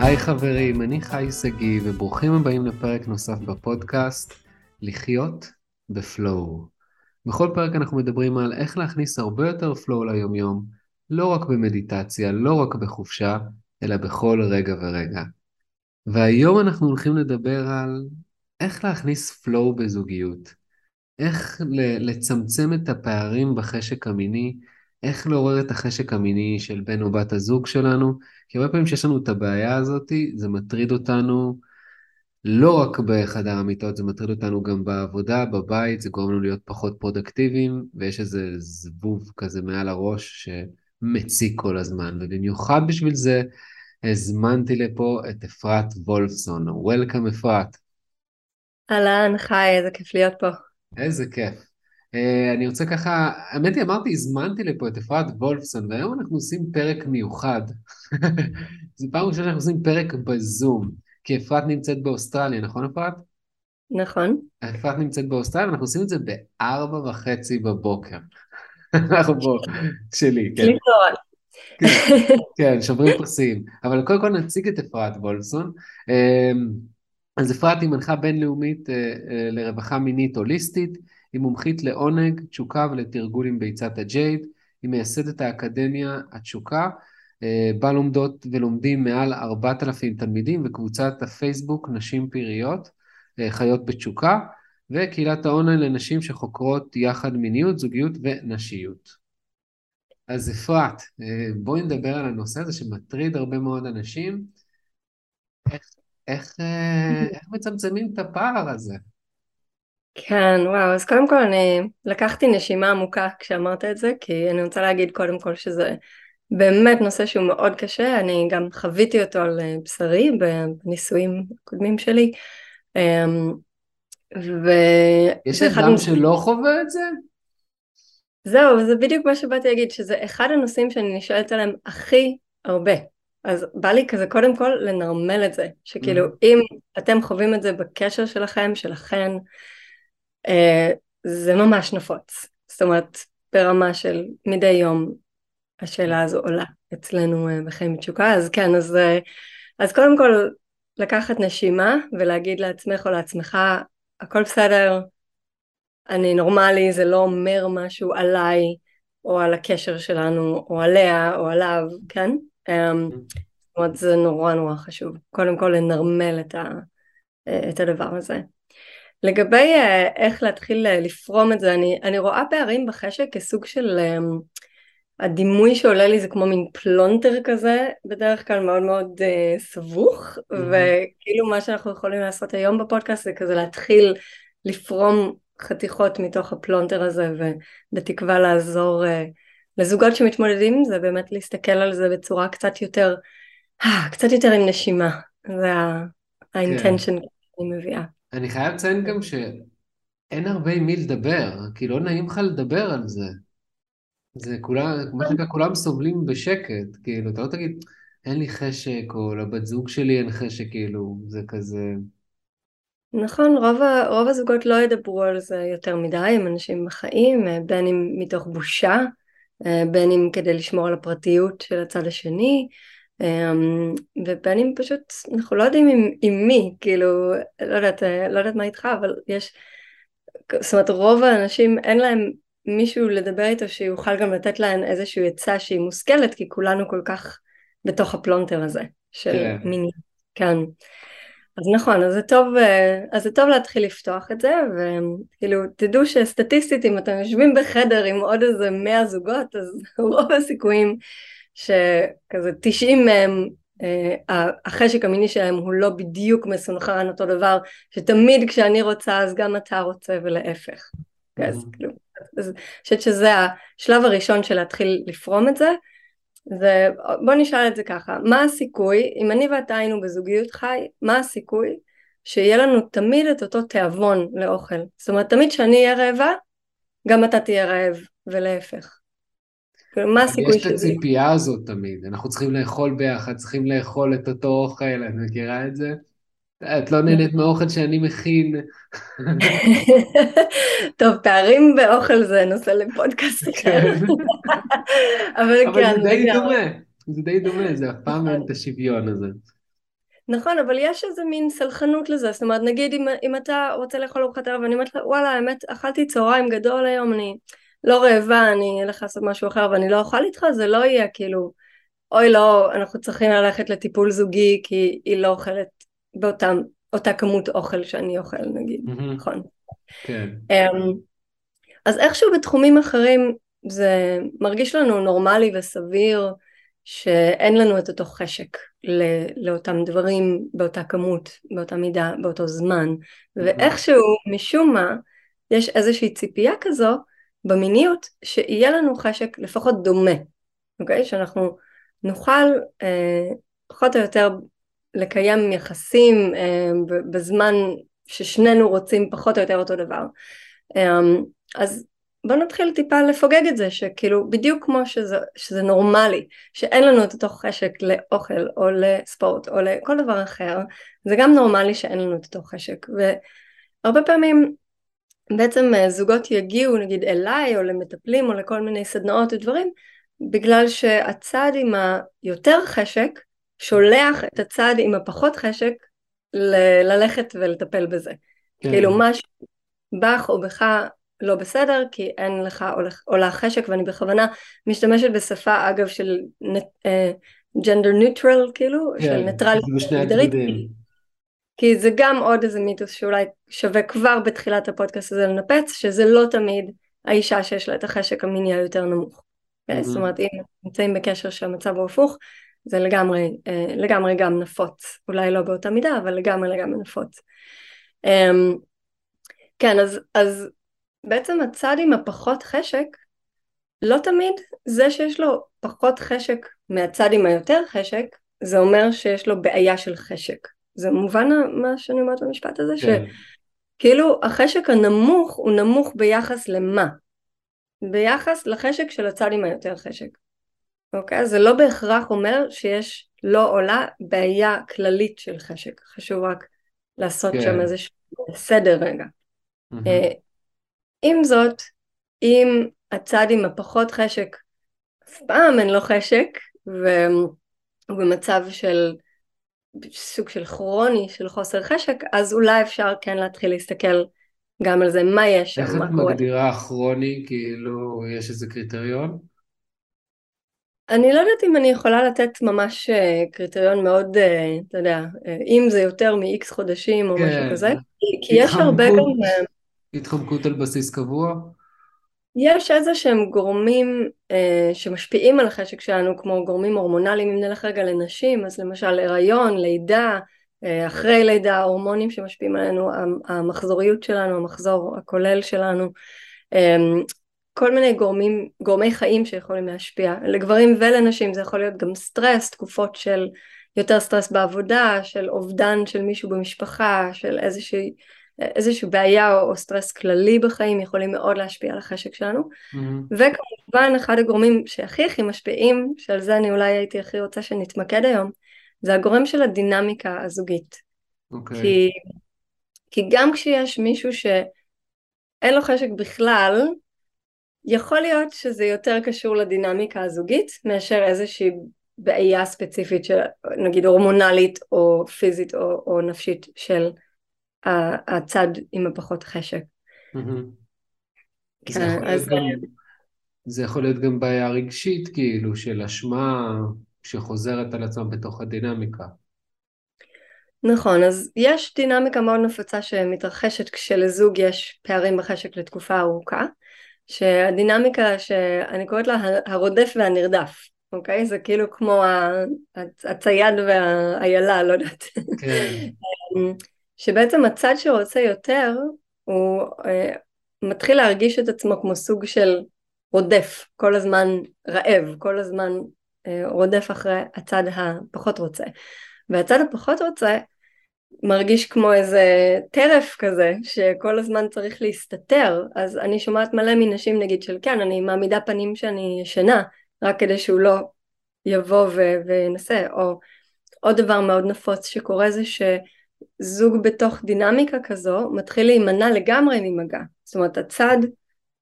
היי חברים, אני חי שגיא, וברוכים הבאים לפרק נוסף בפודקאסט, לחיות בפלואו. בכל פרק אנחנו מדברים על איך להכניס הרבה יותר פלואו ליומיום, לא רק במדיטציה, לא רק בחופשה, אלא בכל רגע ורגע. והיום אנחנו הולכים לדבר על איך להכניס פלואו בזוגיות, איך לצמצם את הפערים בחשק המיני, איך לעורר את החשק המיני של בן או בת הזוג שלנו, כי הרבה פעמים שיש לנו את הבעיה הזאת, זה מטריד אותנו לא רק בחדר המיטות, זה מטריד אותנו גם בעבודה, בבית, זה גורם לנו להיות פחות פרודקטיביים, ויש איזה זבוב כזה מעל הראש שמציק כל הזמן, ובמיוחד בשביל זה הזמנתי לפה את אפרת וולפסון. Welcome אפרת. אהלן, חי, איזה כיף להיות פה. איזה כיף. Uh, אני רוצה ככה, האמת היא, אמרתי, הזמנתי לפה את אפרת וולפסון, והיום אנחנו עושים פרק מיוחד. זו פעם ראשונה שאנחנו עושים פרק בזום, כי אפרת נמצאת באוסטרליה, נכון אפרת? נכון. אפרת נמצאת באוסטרליה, ואנחנו עושים את זה בארבע וחצי בבוקר. אנחנו פה, שלי, כן. כן, כן, שוברים פסים. אבל קודם כל נציג את אפרת וולפסון. אמ, אז אפרת היא מנחה בינלאומית אה, אה, לרווחה מינית הוליסטית. היא מומחית לעונג, תשוקה ולתרגול עם ביצת הג'ייד, היא מייסדת האקדמיה התשוקה, אה, בה לומדות ולומדים מעל 4,000 תלמידים וקבוצת הפייסבוק נשים פיריות, אה, חיות בתשוקה, וקהילת האונליין לנשים שחוקרות יחד מיניות, זוגיות ונשיות. אז אפרת, אה, בואי נדבר על הנושא הזה שמטריד הרבה מאוד אנשים. איך, איך, איך מצמצמים את הפער הזה? כן, וואו, אז קודם כל אני לקחתי נשימה עמוקה כשאמרת את זה, כי אני רוצה להגיד קודם כל שזה באמת נושא שהוא מאוד קשה, אני גם חוויתי אותו על אה, בשרי בניסויים הקודמים שלי. אמ, ו... יש אדם נוס... שלא חווה את זה? זהו, זה בדיוק מה שבאתי להגיד, שזה אחד הנושאים שאני נשאלת עליהם הכי הרבה. אז בא לי כזה קודם כל לנרמל את זה, שכאילו mm-hmm. אם אתם חווים את זה בקשר שלכם, שלכן, זה ממש נפוץ. זאת אומרת, ברמה של מדי יום השאלה הזו עולה אצלנו אה, בחיים בתשוקה, אז כן, אז, אה, אז קודם כל לקחת נשימה ולהגיד לעצמך או לעצמך, הכל בסדר, אני נורמלי, זה לא אומר משהו עליי או על הקשר שלנו או עליה או עליו, כן? זאת אומרת, זה נורא נורא חשוב. קודם כל לנרמל את, ה, את הדבר הזה. לגבי אה, איך להתחיל אה, לפרום את זה, אני, אני רואה פערים בחשק כסוג של... אמ, הדימוי שעולה לי זה כמו מין פלונטר כזה, בדרך כלל מאוד מאוד uh, סבוך, mm-hmm. וכאילו מה שאנחנו יכולים לעשות היום בפודקאסט זה כזה להתחיל לפרום חתיכות מתוך הפלונטר הזה, ובתקווה לעזור uh, לזוגות שמתמודדים זה, באמת להסתכל על זה בצורה קצת יותר, קצת יותר עם נשימה, זה ה intention כן. שאני מביאה. אני חייב לציין גם שאין הרבה עם מי לדבר, כי לא נעים לך לדבר על זה. זה כולם, כמו שנקרא, כולם סובלים בשקט, כאילו, אתה לא תגיד, אין לי חשק, או לבת זוג שלי אין חשק, כאילו, זה כזה... נכון, רוב, רוב הזוגות לא ידברו על זה יותר מדי, הם אנשים בחיים, בין אם מתוך בושה, בין אם כדי לשמור על הפרטיות של הצד השני, אמ, ובין אם פשוט, אנחנו לא יודעים עם, עם מי, כאילו, לא יודעת, לא יודעת מה איתך, אבל יש, זאת אומרת, רוב האנשים אין להם מישהו לדבר איתו שיוכל גם לתת להן איזושהי עצה שהיא מושכלת, כי כולנו כל כך בתוך הפלונטר הזה של כן. מיני. כן. אז נכון, אז זה טוב, אה, אז זה טוב להתחיל לפתוח את זה, וכאילו, תדעו שסטטיסטית אם אתם יושבים בחדר עם עוד איזה מאה זוגות, אז רוב הסיכויים שכזה 90 מהם, אה, החשק המיני שלהם הוא לא בדיוק מסונכרן אותו דבר, שתמיד כשאני רוצה אז גם אתה רוצה ולהפך. אז כאילו, אני חושבת שזה השלב הראשון של להתחיל לפרום את זה. ובוא נשאל את זה ככה, מה הסיכוי, אם אני ואתה היינו בזוגיות חי, מה הסיכוי שיהיה לנו תמיד את אותו תיאבון לאוכל? זאת אומרת, תמיד שאני אהיה רעבה, גם אתה תהיה רעב, ולהפך. כאילו, מה הסיכוי שזה... יש את הציפייה הזאת תמיד, אנחנו צריכים לאכול ביחד, צריכים לאכול את אותו אוכל, את מכירה את זה? את לא נהנית מהאוכל שאני מכין. טוב, פערים באוכל זה נושא לפודקאסט אחר. כן. אבל כן. אבל זה די דומה, זה די דומה, זה אף פעם אין את השוויון הזה. נכון, אבל יש איזה מין סלחנות לזה, זאת אומרת, נגיד אם, אם אתה רוצה לאכול ארוחת ערב, ואני אומרת לך, וואלה, האמת, אכלתי צהריים גדול היום, אני לא רעבה, אני אלך לעשות משהו אחר ואני לא אוכל איתך, זה לא יהיה כאילו, אוי לא, אנחנו צריכים ללכת לטיפול זוגי כי היא לא אוכלת באותה כמות אוכל שאני אוכל, נגיד, mm-hmm. נכון. כן. Um, אז איכשהו בתחומים אחרים זה מרגיש לנו נורמלי וסביר שאין לנו את אותו חשק לאותם דברים באותה כמות, באותה מידה, באותו זמן, ואיכשהו משום מה יש איזושהי ציפייה כזו במיניות שיהיה לנו חשק לפחות דומה, אוקיי? שאנחנו נוכל אה, פחות או יותר לקיים יחסים אה, בזמן ששנינו רוצים פחות או יותר אותו דבר. אה, אז בוא נתחיל טיפה לפוגג את זה, שכאילו בדיוק כמו שזה, שזה נורמלי, שאין לנו את אותו חשק לאוכל או לספורט או לכל דבר אחר, זה גם נורמלי שאין לנו את אותו חשק. והרבה פעמים בעצם אה, זוגות יגיעו נגיד אליי או למטפלים או לכל מיני סדנאות ודברים, בגלל שהצד עם היותר חשק שולח את הצד עם הפחות חשק ל- ללכת ולטפל בזה. כן. כאילו משהו בך או בך לא בסדר כי אין לך או לך חשק ואני בכוונה משתמשת בשפה אגב של ג'נדר uh, ניוטרל כאילו כן, של ניטרלית כי זה גם עוד איזה מיתוס שאולי שווה כבר בתחילת הפודקאסט הזה לנפץ שזה לא תמיד האישה שיש לה את החשק המיני היותר נמוך. Mm-hmm. זאת אומרת אם נמצאים בקשר שהמצב הוא הפוך זה לגמרי, uh, לגמרי גם נפוץ אולי לא באותה מידה אבל לגמרי לגמרי נפוץ. Um, כן אז, אז בעצם הצד עם הפחות חשק, לא תמיד זה שיש לו פחות חשק מהצד עם היותר חשק, זה אומר שיש לו בעיה של חשק. זה מובן מה שאני אומרת במשפט הזה? כן. שכאילו החשק הנמוך הוא נמוך ביחס למה? ביחס לחשק של הצד עם היותר חשק. אוקיי? זה לא בהכרח אומר שיש לא עולה בעיה כללית של חשק. חשוב רק לעשות כן. שם איזה סדר רגע. Mm-hmm. עם זאת, אם הצד עם הפחות חשק, אף פעם אין לו חשק, והוא במצב של סוג של כרוני של חוסר חשק, אז אולי אפשר כן להתחיל להסתכל גם על זה, מה יש שם, מה קורה. איך את מגדירה כרוני, כאילו, יש איזה קריטריון? אני לא יודעת אם אני יכולה לתת ממש אה, קריטריון מאוד, אה, אתה יודע, אה, אם זה יותר מ-X חודשים או כן. משהו כזה, כי יש הרבה גם... התחמקות על בסיס קבוע? יש איזה שהם גורמים אה, שמשפיעים על החשק שלנו כמו גורמים הורמונליים אם נלך רגע לנשים אז למשל הריון, לידה, אה, אחרי לידה, הורמונים שמשפיעים עלינו, המחזוריות שלנו, המחזור הכולל שלנו, אה, כל מיני גורמים, גורמי חיים שיכולים להשפיע, לגברים ולנשים זה יכול להיות גם סטרס, תקופות של יותר סטרס בעבודה, של אובדן של מישהו במשפחה, של איזושהי איזושהי בעיה או, או סטרס כללי בחיים יכולים מאוד להשפיע על החשק שלנו mm-hmm. וכמובן אחד הגורמים שהכי הכי משפיעים שעל זה אני אולי הייתי הכי רוצה שנתמקד היום זה הגורם של הדינמיקה הזוגית okay. אוקיי. כי, כי גם כשיש מישהו שאין לו חשק בכלל יכול להיות שזה יותר קשור לדינמיקה הזוגית מאשר איזושהי בעיה ספציפית של נגיד הורמונלית או פיזית או, או נפשית של הצד עם הפחות חשק. זה, יכול אה, גם, זה יכול להיות גם בעיה רגשית כאילו של אשמה שחוזרת על עצמה בתוך הדינמיקה. נכון, אז יש דינמיקה מאוד נפוצה שמתרחשת כשלזוג יש פערים בחשק לתקופה ארוכה, שהדינמיקה שאני קוראת לה הרודף והנרדף, אוקיי? זה כאילו כמו הצייד והאיילה, לא יודעת. כן. שבעצם הצד שרוצה יותר הוא אה, מתחיל להרגיש את עצמו כמו סוג של רודף, כל הזמן רעב, כל הזמן אה, רודף אחרי הצד הפחות רוצה. והצד הפחות רוצה מרגיש כמו איזה טרף כזה, שכל הזמן צריך להסתתר, אז אני שומעת מלא מנשים נגיד של כן, אני מעמידה פנים שאני ישנה, רק כדי שהוא לא יבוא וינסה, או עוד דבר מאוד נפוץ שקורה זה ש... זוג בתוך דינמיקה כזו מתחיל להימנע לגמרי ממגע. זאת אומרת הצד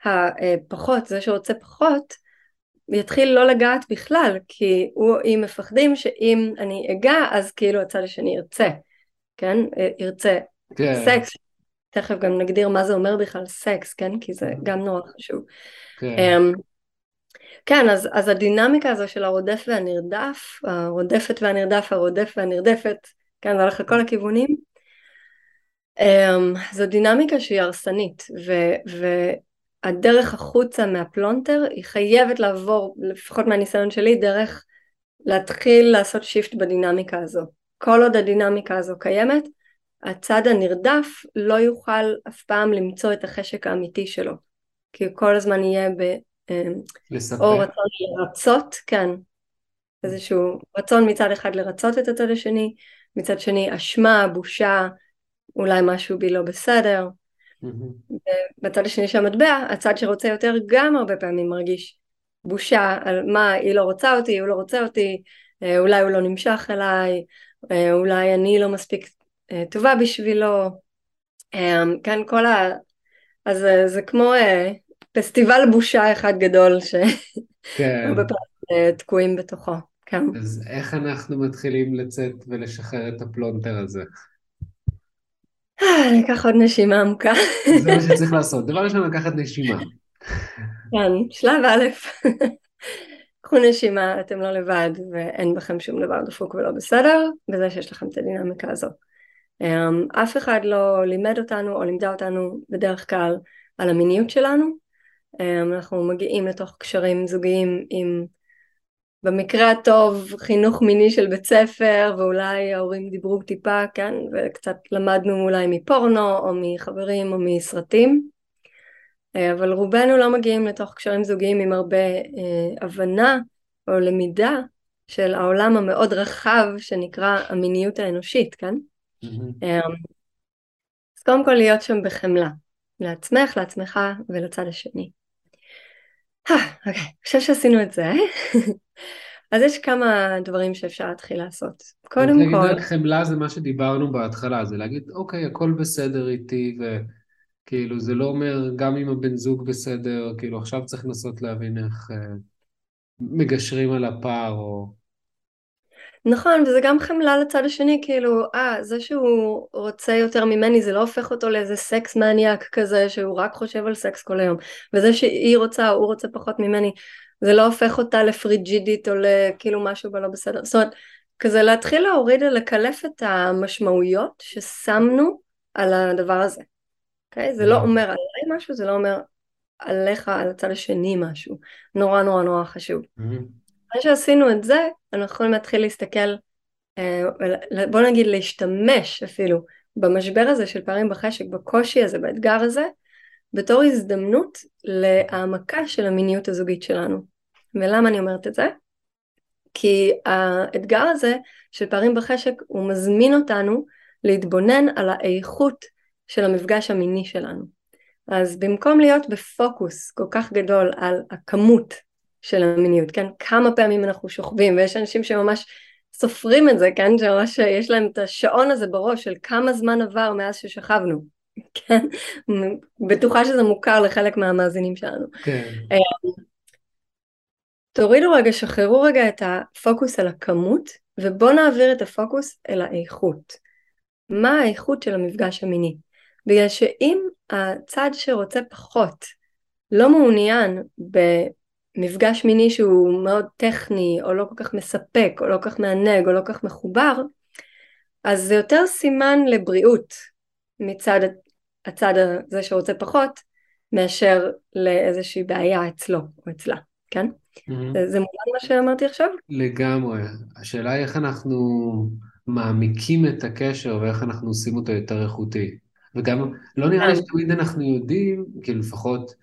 הפחות, זה שרוצה פחות, יתחיל לא לגעת בכלל, כי הוא, אם מפחדים שאם אני אגע אז כאילו הצד השני ירצה, כן? ירצה כן. סקס, תכף גם נגדיר מה זה אומר בכלל סקס, כן? כי זה גם נורא חשוב. כן. Um, כן, אז, אז הדינמיקה הזו של הרודף והנרדף, הרודפת והנרדף, הרודף והנרדפת, כן, זה הולך לכל הכיוונים. Um, זו דינמיקה שהיא הרסנית, ו, והדרך החוצה מהפלונטר היא חייבת לעבור, לפחות מהניסיון שלי, דרך להתחיל לעשות shift בדינמיקה הזו. כל עוד הדינמיקה הזו קיימת, הצד הנרדף לא יוכל אף פעם למצוא את החשק האמיתי שלו, כי הוא כל הזמן יהיה ב... אמ, לספק. או רצון לרצות, כן, איזשהו רצון מצד אחד לרצות את הצד השני, מצד שני אשמה, בושה, אולי משהו בי לא בסדר. בצד השני של המטבע, הצד שרוצה יותר גם הרבה פעמים מרגיש בושה על מה היא לא רוצה אותי, הוא לא רוצה אותי, אה, אולי הוא לא נמשך אליי, אה, אולי אני לא מספיק אה, טובה בשבילו, כן, כל ה... אז זה כמו פסטיבל בושה אחד גדול שהרבה כן. פעמים תקועים בתוכו. כן. אז איך אנחנו מתחילים לצאת ולשחרר את הפלונטר הזה? אני אקח עוד נשימה עמוקה. זה מה שצריך לעשות. דבר ראשון, לקחת נשימה. כן, שלב א', קחו נשימה, אתם לא לבד ואין בכם שום דבר דפוק ולא בסדר, בזה שיש לכם את הדינמיקה הזו. אמ, אף אחד לא לימד אותנו או לימדה אותנו בדרך כלל על המיניות שלנו. אמ, אנחנו מגיעים לתוך קשרים זוגיים עם במקרה הטוב חינוך מיני של בית ספר ואולי ההורים דיברו טיפה, כן, וקצת למדנו אולי מפורנו או מחברים או מסרטים, אה, אבל רובנו לא מגיעים לתוך קשרים זוגיים עם הרבה אה, הבנה או למידה של העולם המאוד רחב שנקרא המיניות האנושית, כן? Mm-hmm. אז קודם כל להיות שם בחמלה, לעצמך, לעצמך ולצד השני. אה, אוקיי, עכשיו שעשינו את זה, אז יש כמה דברים שאפשר להתחיל לעשות. קודם כל... להגיד רק חמלה זה מה שדיברנו בהתחלה, זה להגיד, אוקיי, הכל בסדר איתי, וכאילו זה לא אומר גם אם הבן זוג בסדר, כאילו עכשיו צריך לנסות להבין איך אה, מגשרים על הפער, או... נכון, וזה גם חמלה לצד השני, כאילו, אה, זה שהוא רוצה יותר ממני זה לא הופך אותו לאיזה סקס מניאק כזה, שהוא רק חושב על סקס כל היום, וזה שהיא רוצה, הוא רוצה פחות ממני, זה לא הופך אותה לפריג'ידית או לכאילו משהו בלא בסדר. זאת אומרת, כזה להתחיל להוריד ולקלף את המשמעויות ששמנו על הדבר הזה. Okay? אוקיי? זה לא אומר עליי משהו, זה לא אומר עליך, על הצד השני משהו. נורא נורא נורא חשוב. אחרי שעשינו את זה, אנחנו יכולים להתחיל להסתכל, אה, בוא נגיד להשתמש אפילו במשבר הזה של פערים בחשק, בקושי הזה, באתגר הזה, בתור הזדמנות להעמקה של המיניות הזוגית שלנו. ולמה אני אומרת את זה? כי האתגר הזה של פערים בחשק הוא מזמין אותנו להתבונן על האיכות של המפגש המיני שלנו. אז במקום להיות בפוקוס כל כך גדול על הכמות של המיניות, כן? כמה פעמים אנחנו שוכבים, ויש אנשים שממש סופרים את זה, כן? שממש יש להם את השעון הזה בראש של כמה זמן עבר מאז ששכבנו. כן? בטוחה שזה מוכר לחלק מהמאזינים שלנו. כן. אה, תורידו רגע, שחררו רגע את הפוקוס על הכמות, ובואו נעביר את הפוקוס אל האיכות. מה האיכות של המפגש המיני? בגלל שאם הצד שרוצה פחות לא מעוניין במפגש מיני שהוא מאוד טכני, או לא כל כך מספק, או לא כל כך מענג, או לא כל כך מחובר, אז זה יותר סימן לבריאות מצד הצד הזה שרוצה פחות, מאשר לאיזושהי בעיה אצלו או אצלה, כן? Mm-hmm. זה, זה מובן מה שאמרתי עכשיו? לגמרי. השאלה היא איך אנחנו מעמיקים את הקשר ואיך אנחנו עושים אותו יותר איכותי. וגם לא נראה לי. שתמיד אנחנו יודעים, כאילו לפחות,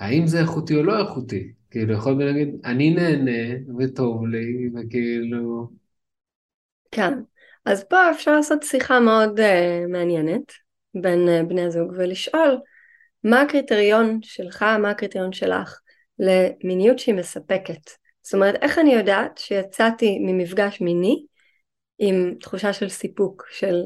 האם זה איכותי או לא איכותי. כאילו, יכולים להגיד, אני נהנה וטוב לי, וכאילו... כן. אז פה אפשר לעשות שיחה מאוד uh, מעניינת. בין אה, בני הזוג ולשאול מה הקריטריון שלך, מה הקריטריון שלך למיניות שהיא מספקת. זאת אומרת, איך אני יודעת שיצאתי ממפגש מיני עם תחושה של סיפוק, של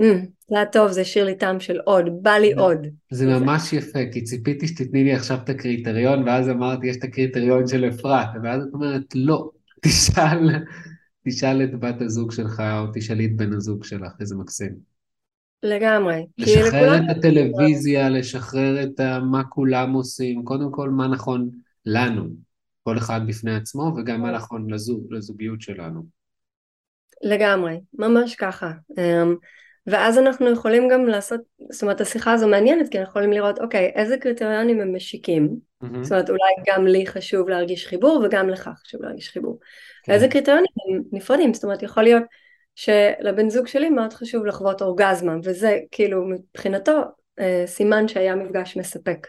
mm, זה היה טוב, זה השאיר לי טעם של עוד, בא לי עוד. זה ממש יפה, כי ציפיתי שתתני לי עכשיו את הקריטריון, ואז אמרתי, יש את הקריטריון של אפרת, ואז את אומרת, לא, תשאל, תשאל את בת הזוג שלך, או תשאלי את בן הזוג שלך, איזה מקסים. לגמרי. לשחרר את הטלוויזיה, לשחרר את מה כולם עושים, קודם כל מה נכון לנו, כל אחד בפני עצמו, וגם מה נכון לזוג, לזוגיות שלנו. לגמרי, ממש ככה. אמ, ואז אנחנו יכולים גם לעשות, זאת אומרת השיחה הזו מעניינת כי אנחנו יכולים לראות אוקיי איזה קריטריונים הם משיקים, mm-hmm. זאת אומרת אולי גם לי חשוב להרגיש חיבור וגם לך חשוב להרגיש חיבור. כן. איזה קריטריונים הם נפרדים, זאת אומרת יכול להיות שלבן זוג שלי מאוד חשוב לחוות אורגזמה וזה כאילו מבחינתו אה, סימן שהיה מפגש מספק.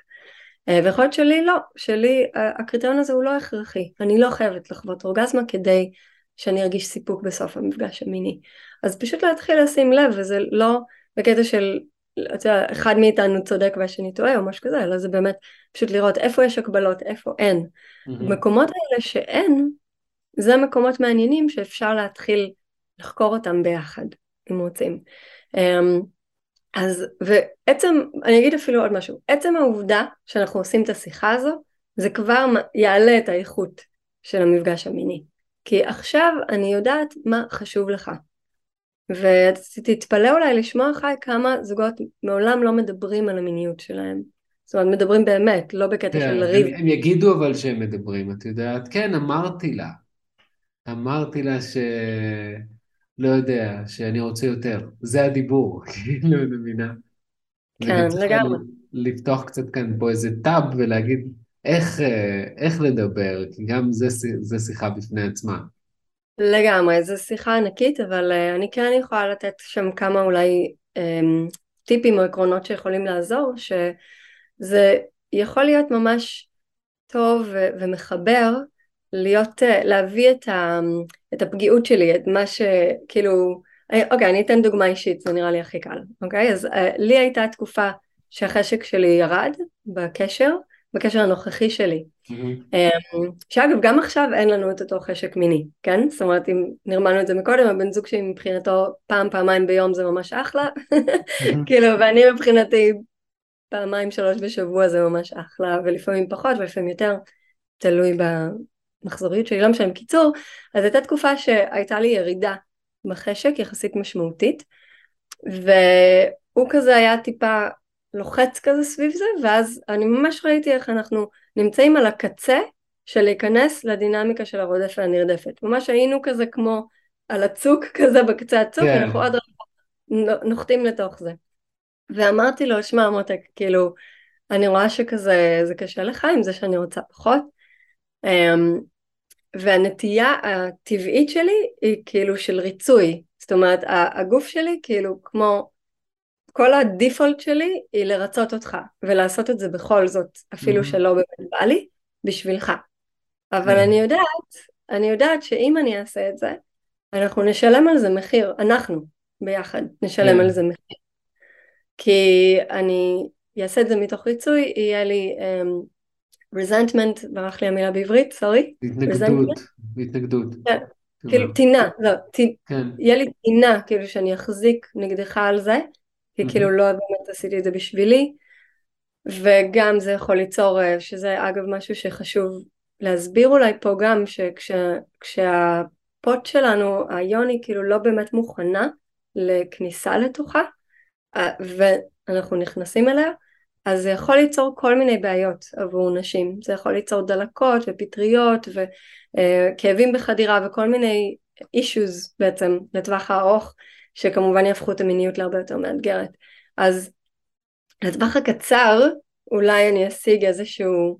אה, ויכול להיות שלי לא, שלי הקריטריון הזה הוא לא הכרחי, אני לא חייבת לחוות אורגזמה כדי שאני ארגיש סיפוק בסוף המפגש המיני. אז פשוט להתחיל לשים לב, וזה לא בקטע של, אתה יודע, אחד מאיתנו צודק והשני טועה או משהו כזה, אלא זה באמת פשוט לראות איפה יש הקבלות, איפה אין. Mm-hmm. מקומות האלה שאין, זה מקומות מעניינים שאפשר להתחיל לחקור אותם ביחד, אם רוצים. אמ, אז, ועצם, אני אגיד אפילו עוד משהו, עצם העובדה שאנחנו עושים את השיחה הזו, זה כבר יעלה את האיכות של המפגש המיני. כי עכשיו אני יודעת מה חשוב לך. ותתפלא אולי לשמוע חי כמה זוגות מעולם לא מדברים על המיניות שלהם. זאת אומרת, מדברים באמת, לא בקטע כן, של ריב. הם, הם יגידו אבל שהם מדברים, את יודעת? כן, אמרתי לה. אמרתי לה ש... לא יודע, שאני רוצה יותר. זה הדיבור, כאילו, אני מבינה. כן, לגמרי. לפתוח קצת כאן פה איזה טאב ולהגיד איך, אה, איך לדבר, כי גם זה, זה שיחה בפני עצמה. לגמרי, זו שיחה ענקית, אבל uh, אני כן יכולה לתת שם כמה אולי um, טיפים או עקרונות שיכולים לעזור, שזה יכול להיות ממש טוב ומחבר להיות, uh, להביא את, ה- את הפגיעות שלי, את מה שכאילו, אוקיי, אני אתן דוגמה אישית, זה נראה לי הכי קל, אוקיי? אז uh, לי הייתה תקופה שהחשק שלי ירד בקשר, בקשר הנוכחי שלי. Mm-hmm. שאגב, גם עכשיו אין לנו את אותו חשק מיני, כן? זאת אומרת, אם נרמלנו את זה מקודם, הבן זוג שלי מבחינתו פעם, פעמיים ביום זה ממש אחלה, mm-hmm. כאילו, ואני מבחינתי פעמיים, שלוש בשבוע זה ממש אחלה, ולפעמים פחות ולפעמים יותר, תלוי במחזוריות שלי, לא משנה, בקיצור, אז הייתה תקופה שהייתה לי ירידה בחשק יחסית משמעותית, והוא כזה היה טיפה לוחץ כזה סביב זה, ואז אני ממש ראיתי איך אנחנו נמצאים על הקצה של להיכנס לדינמיקה של הרודף והנרדפת. ממש היינו כזה כמו על הצוק כזה בקצה הצוק, כן. אנחנו עוד נוחתים לתוך זה. ואמרתי לו, שמע מותק, כאילו, אני רואה שכזה, זה קשה לך עם זה שאני רוצה פחות. Um, והנטייה הטבעית שלי היא כאילו של ריצוי. זאת אומרת, הגוף שלי כאילו כמו כל הדיפולט שלי היא לרצות אותך ולעשות את זה בכל זאת אפילו mm-hmm. שלא באמת בא לי בשבילך אבל mm-hmm. אני יודעת אני יודעת שאם אני אעשה את זה אנחנו נשלם על זה מחיר אנחנו ביחד נשלם mm-hmm. על זה מחיר כי אני אעשה את זה מתוך ריצוי יהיה לי רזנטמנט, ברח לי המילה בעברית סורי התנגדות התנגדות כן. כאילו טינה, לא. כן. יהיה לי טינה כאילו שאני אחזיק נגדך על זה כי כאילו לא באמת עשיתי את זה בשבילי וגם זה יכול ליצור, אה, שזה אגב משהו שחשוב להסביר אולי פה גם שכשהפוט שלנו, היוני כאילו לא באמת מוכנה לכניסה לתוכה אה, ואנחנו נכנסים אליה אז זה יכול ליצור כל מיני בעיות עבור נשים, זה יכול ליצור דלקות ופטריות וכאבים אה, בחדירה וכל מיני אישוז בעצם לטווח הארוך שכמובן יהפכו את המיניות להרבה יותר מאתגרת. אז לטווח הקצר אולי אני אשיג איזשהו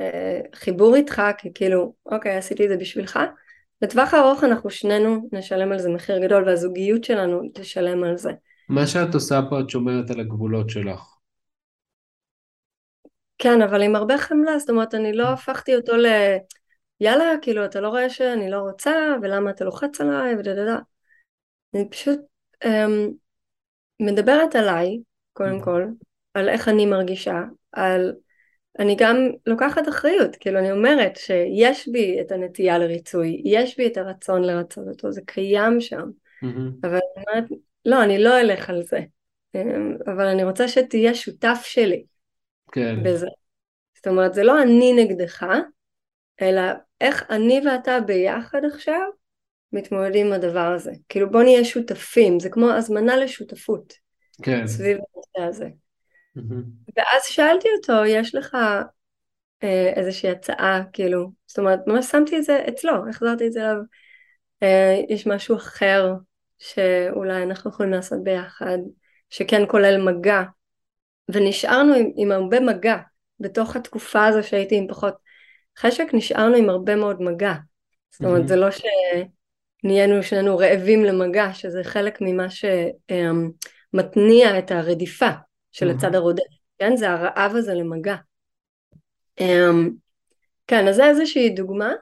אה, חיבור איתך, כי כאילו, אוקיי, עשיתי את זה בשבילך. לטווח הארוך אנחנו שנינו נשלם על זה מחיר גדול והזוגיות שלנו תשלם על זה. מה שאת עושה פה את שומרת על הגבולות שלך. כן, אבל עם הרבה חמלה, זאת אומרת, אני לא הפכתי אותו ל... יאללה, כאילו, אתה לא רואה שאני לא רוצה, ולמה אתה לוחץ עליי, ודדדה. אני פשוט um, מדברת עליי, קודם כל, על איך אני מרגישה, על... אני גם לוקחת אחריות, כאילו אני אומרת שיש בי את הנטייה לריצוי, יש בי את הרצון לרצות אותו, זה קיים שם, mm-hmm. אבל אני אומרת, לא, אני לא אלך על זה, אמ, אבל אני רוצה שתהיה שותף שלי כן. בזה. זאת אומרת, זה לא אני נגדך, אלא איך אני ואתה ביחד עכשיו מתמודדים עם הדבר הזה. כאילו בוא נהיה שותפים, זה כמו הזמנה לשותפות. כן. סביב הנושא הזה. Mm-hmm. ואז שאלתי אותו, יש לך אה, איזושהי הצעה, כאילו, זאת אומרת, ממש שמתי את זה אצלו, החזרתי את זה אליו, אה, יש משהו אחר שאולי אנחנו יכולים לעשות ביחד, שכן כולל מגע, ונשארנו עם, עם הרבה מגע, בתוך התקופה הזו שהייתי עם פחות חשק, נשארנו עם הרבה מאוד מגע. זאת אומרת, mm-hmm. זה לא שנהיינו שנינו רעבים למגע, שזה חלק ממה שמתניע את הרדיפה של mm-hmm. הצד הרודף, כן? זה הרעב הזה למגע. Um, כן, אז זה איזושהי דוגמה,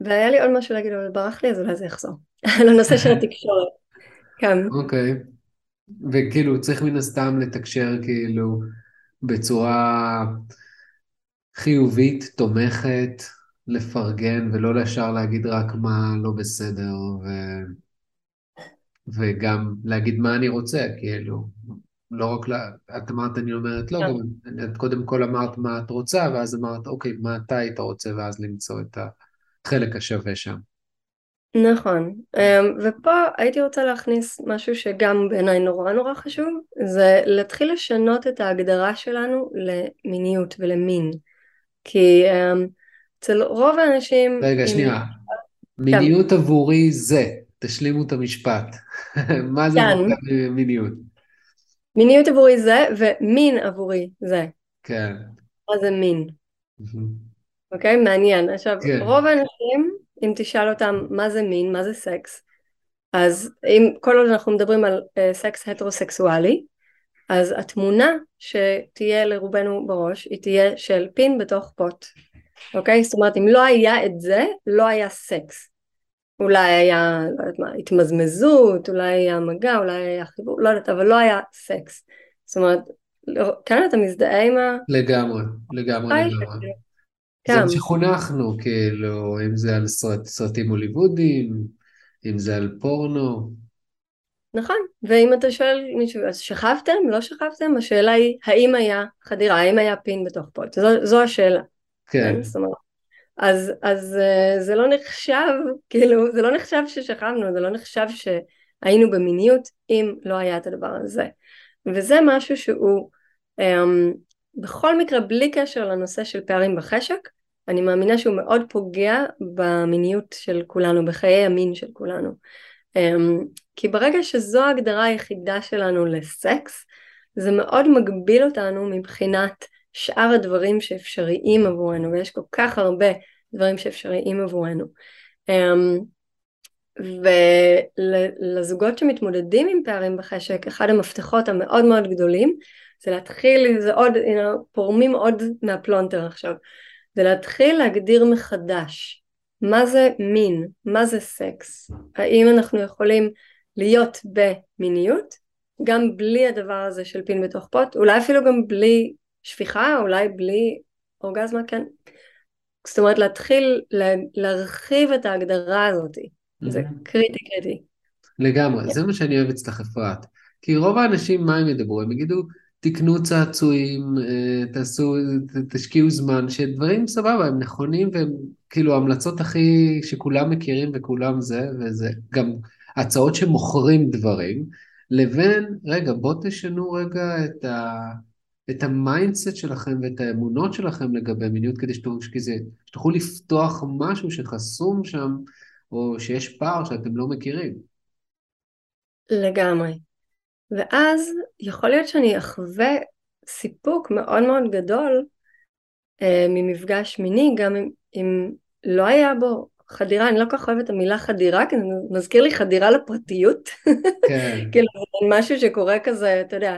והיה לי עוד משהו להגיד, אבל ברח לי, אז אולי זה יחזור. לנושא של התקשורת. כן. אוקיי. Okay. וכאילו, צריך מן הסתם לתקשר כאילו בצורה חיובית, תומכת, לפרגן, ולא ישר להגיד רק מה לא בסדר, ו... וגם להגיד מה אני רוצה, כאילו. לא רק, לה, את אמרת אני אומרת לא, גם את קודם כל אמרת מה את רוצה, ואז אמרת אוקיי, מה אתה היית רוצה, ואז למצוא את החלק השווה שם. נכון, אמ, ופה הייתי רוצה להכניס משהו שגם בעיניי נורא נורא חשוב, זה להתחיל לשנות את ההגדרה שלנו למיניות ולמין. כי אמ, אצל רוב האנשים... רגע, שנייה. מיניות עבורי זה, תשלימו את המשפט. מה זה כן. מיניות? מיניות עבורי זה, ומין עבורי זה. כן. מה זה מין? אוקיי? מעניין. עכשיו, כן. רוב האנשים, אם תשאל אותם מה זה מין, מה זה סקס, אז אם כל עוד אנחנו מדברים על uh, סקס הטרוסקסואלי, אז התמונה שתהיה לרובנו בראש, היא תהיה של פין בתוך פוט. אוקיי? זאת אומרת, אם לא היה את זה, לא היה סקס. אולי היה, לא יודעת מה, התמזמזות, אולי היה מגע, אולי היה חיבור, לא יודעת, אבל לא היה סקס. זאת אומרת, לא, כן, אתה מזדהה עם ה... לגמרי, לגמרי, לגמרי. זה מה שחונכנו, כאילו, אם זה על סרט, סרטים הוליוודיים, אם זה על פורנו. נכון, ואם אתה שואל מישהו, אז שכבתם? לא שכבתם? השאלה היא, האם היה חדירה, האם היה פין בתוך פוט? זו, זו השאלה. כן. כן. זאת אומרת, אז, אז אה, זה לא נחשב, כאילו, זה לא נחשב ששכבנו, זה לא נחשב שהיינו במיניות אם לא היה את הדבר הזה. וזה משהו שהוא um, בכל מקרה בלי קשר לנושא של פערים בחשק, אני מאמינה שהוא מאוד פוגע במיניות של כולנו, בחיי המין של כולנו. Um, כי ברגע שזו ההגדרה היחידה שלנו לסקס, זה מאוד מגביל אותנו מבחינת שאר הדברים שאפשריים עבורנו, ויש כל כך הרבה דברים שאפשריים עבורנו. Um, ולזוגות שמתמודדים עם פערים בחשק, אחד המפתחות המאוד מאוד גדולים, זה להתחיל, זה עוד, know, פורמים עוד מהפלונטר עכשיו, זה להתחיל להגדיר מחדש מה זה מין, מה זה סקס, האם אנחנו יכולים להיות במיניות, גם בלי הדבר הזה של פין בתוך פוט, אולי אפילו גם בלי שפיכה, אולי בלי אורגזמה, כן. זאת אומרת להתחיל להרחיב את ההגדרה הזאת, mm-hmm. זה קריטי קריטי. לגמרי, yeah. זה מה שאני אוהב אצלך אפרת. כי רוב האנשים מה הם ידברו? הם יגידו תקנו צעצועים, אה, תעשו, תשקיעו זמן, שדברים סבבה, הם נכונים והם כאילו ההמלצות הכי שכולם מכירים וכולם זה, וזה גם הצעות שמוכרים דברים, לבין, רגע, בוא תשנו רגע את ה... את ה mindset שלכם ואת האמונות שלכם לגבי מיניות כדי שתוכלו לפתוח משהו שחסום שם או שיש פער שאתם לא מכירים. לגמרי. ואז יכול להיות שאני אחווה סיפוק מאוד מאוד גדול אה, ממפגש מיני גם אם, אם לא היה בו חדירה, אני לא כל כך אוהבת את המילה חדירה, כי זה מזכיר לי חדירה לפרטיות. כן. כאילו משהו שקורה כזה, אתה יודע,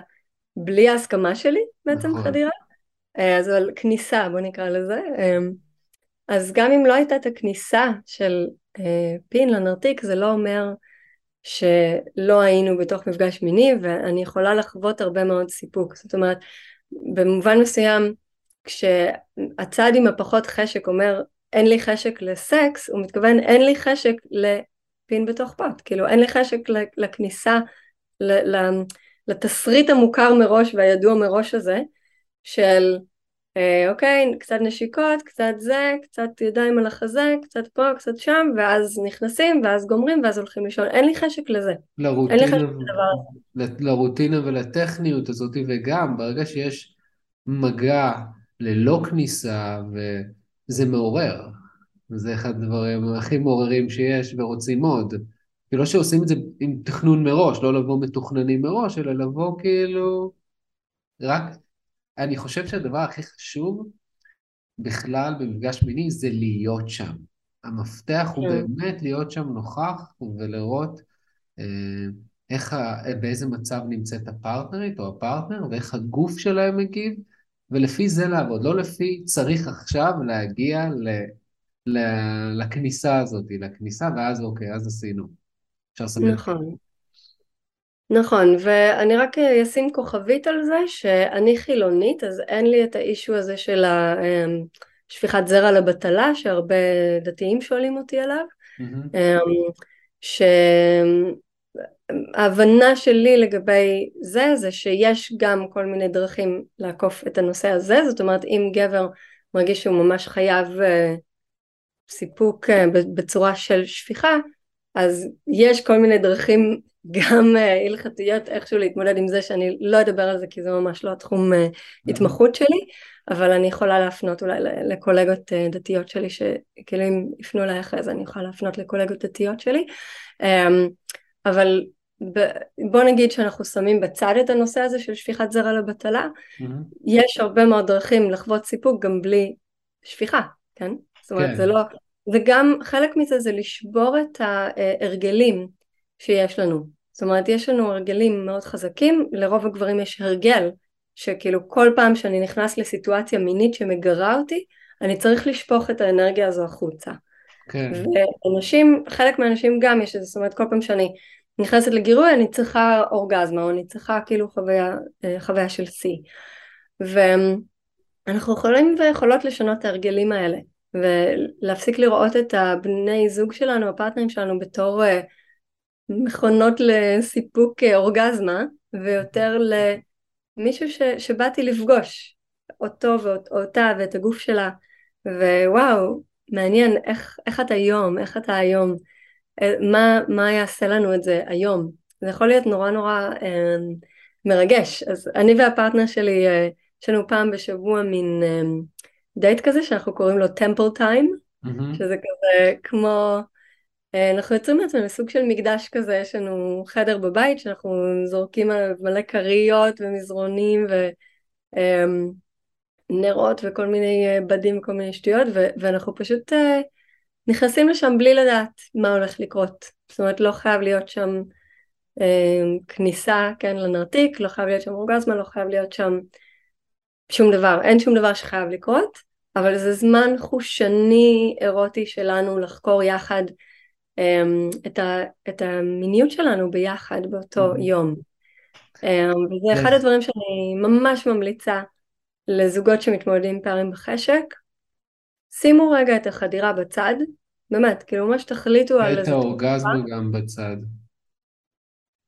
בלי ההסכמה שלי בעצם נכון. חדירה. אה, אז על כניסה בוא נקרא לזה. אה, אז גם אם לא הייתה את הכניסה של אה, פין לנרתיק זה לא אומר שלא היינו בתוך מפגש מיני ואני יכולה לחוות הרבה מאוד סיפוק. זאת אומרת במובן מסוים כשהצד עם הפחות חשק אומר אין לי חשק לסקס הוא מתכוון אין לי חשק לפין בתוך פוט כאילו אין לי חשק לכניסה לתסריט המוכר מראש והידוע מראש הזה, של אוקיי, קצת נשיקות, קצת זה, קצת ידיים על החזה, קצת פה, קצת שם, ואז נכנסים, ואז גומרים, ואז הולכים לישון. אין לי חשק לזה. לרוטינה, אין לי חשק לדבר. לרוטינה ולטכניות הזאת, וגם ברגע שיש מגע ללא כניסה, וזה מעורר. זה אחד הדברים הכי מעוררים שיש ורוצים עוד. כי לא שעושים את זה עם תכנון מראש, לא לבוא מתוכננים מראש, אלא לבוא כאילו... רק אני חושב שהדבר הכי חשוב בכלל במפגש מיני זה להיות שם. המפתח הוא כן. באמת להיות שם נוכח ולראות אה, איך, ה, באיזה מצב נמצאת הפרטנרית או הפרטנר ואיך הגוף שלהם מגיב, ולפי זה לעבוד, לא לפי צריך עכשיו להגיע ל, ל, לכניסה הזאת, לכניסה, ואז אוקיי, אז עשינו. אפשר לסמן. נכון. נכון, ואני רק אשים כוכבית על זה שאני חילונית, אז אין לי את האישו הזה של שפיכת זרע לבטלה, שהרבה דתיים שואלים אותי עליו, mm-hmm. שההבנה שלי לגבי זה, זה שיש גם כל מיני דרכים לעקוף את הנושא הזה, זאת אומרת אם גבר מרגיש שהוא ממש חייב אה, סיפוק אה, בצורה של שפיכה, אז יש כל מיני דרכים גם אה, הלכתיות איכשהו להתמודד עם זה שאני לא אדבר על זה כי זה ממש לא התחום אה, התמחות שלי אבל אני יכולה להפנות אולי לקולגות אה, דתיות שלי שכאילו אם יפנו אליי אחרי זה אני יכולה להפנות לקולגות דתיות שלי אמ, אבל בוא נגיד שאנחנו שמים בצד את הנושא הזה של שפיכת זרע לבטלה. יש הרבה מאוד דרכים לחוות סיפוק גם בלי שפיכה כן? זאת אומרת כן. זה לא וגם חלק מזה זה לשבור את ההרגלים שיש לנו זאת אומרת יש לנו הרגלים מאוד חזקים, לרוב הגברים יש הרגל שכאילו כל פעם שאני נכנס לסיטואציה מינית שמגרה אותי, אני צריך לשפוך את האנרגיה הזו החוצה. כן. ואנשים, חלק מהאנשים גם יש את זה, זאת אומרת כל פעם שאני נכנסת לגירוי אני צריכה אורגזמה או אני צריכה כאילו חוויה, אה, חוויה של שיא. ואנחנו יכולים ויכולות לשנות את ההרגלים האלה ולהפסיק לראות את הבני זוג שלנו, הפרטנרים שלנו בתור uh, מכונות לסיפוק אה, אורגזמה ויותר למישהו ש, שבאתי לפגוש אותו ואותה ואת הגוף שלה ווואו מעניין איך, איך את היום איך אתה היום אה, מה, מה יעשה לנו את זה היום. זה יכול להיות נורא נורא אה, מרגש. אז אני והפרטנר שלי אה, יש לנו פעם בשבוע מין אה, דייט כזה שאנחנו קוראים לו טמפל טיים mm-hmm. שזה כזה כמו אנחנו יוצרים לעצמנו סוג של מקדש כזה, יש לנו חדר בבית שאנחנו זורקים עליו מלא כריות ומזרונים ונרות אמ, וכל מיני אה, בדים וכל מיני שטויות ואנחנו פשוט uh, נכנסים לשם בלי לדעת מה הולך לקרות. זאת אומרת לא חייב להיות שם כניסה כן לנרתיק, לא חייב להיות שם אורגזמה, לא חייב להיות שם שום דבר, אין שום דבר שחייב לקרות, אבל זה זמן חושני אירוטי שלנו לחקור יחד את, ה, את המיניות שלנו ביחד באותו mm-hmm. יום. אמ, וזה אחד הדברים שאני ממש ממליצה לזוגות שמתמודדים עם פערים בחשק. שימו רגע את החדירה בצד, באמת, כאילו ממש תחליטו על איזה... את האורגזמה גם בצד.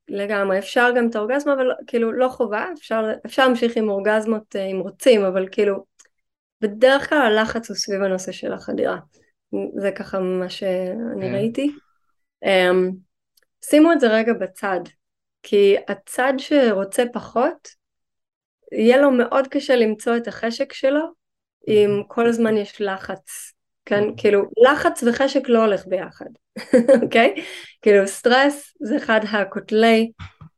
לגמרי, אפשר גם את האורגזמה, אבל כאילו לא חובה, אפשר, אפשר להמשיך עם אורגזמות אה, אם רוצים, אבל כאילו בדרך כלל הלחץ הוא סביב הנושא של החדירה. זה ככה מה שאני כן. ראיתי. Um, שימו את זה רגע בצד, כי הצד שרוצה פחות, יהיה לו מאוד קשה למצוא את החשק שלו אם כל הזמן יש לחץ, כן? כאילו לחץ וחשק לא הולך ביחד, אוקיי? okay? כאילו סטרס זה אחד הקוטלי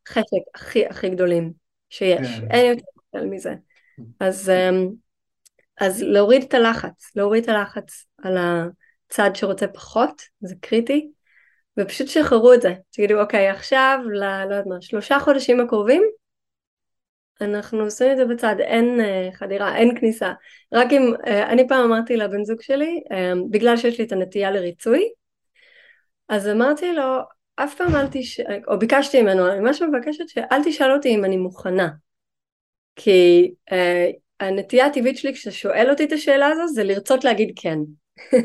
חשק הכי הכי גדולים שיש, כן. אין יותר קוטל מזה. אז, um, אז להוריד את הלחץ, להוריד את הלחץ על ה... צד שרוצה פחות, זה קריטי, ופשוט שחררו את זה, תגידו אוקיי עכשיו, ל... לא יודעת מה, שלושה חודשים הקרובים, אנחנו עושים את זה בצד, אין uh, חדירה, אין כניסה, רק אם, uh, אני פעם אמרתי לבן זוג שלי, uh, בגלל שיש לי את הנטייה לריצוי, אז אמרתי לו, אף פעם אל תש... או ביקשתי ממנו, אני ממש מבקשת שאל תשאל אותי אם אני מוכנה, כי uh, הנטייה הטבעית שלי כשאתה שואל אותי את השאלה הזו זה לרצות להגיד כן.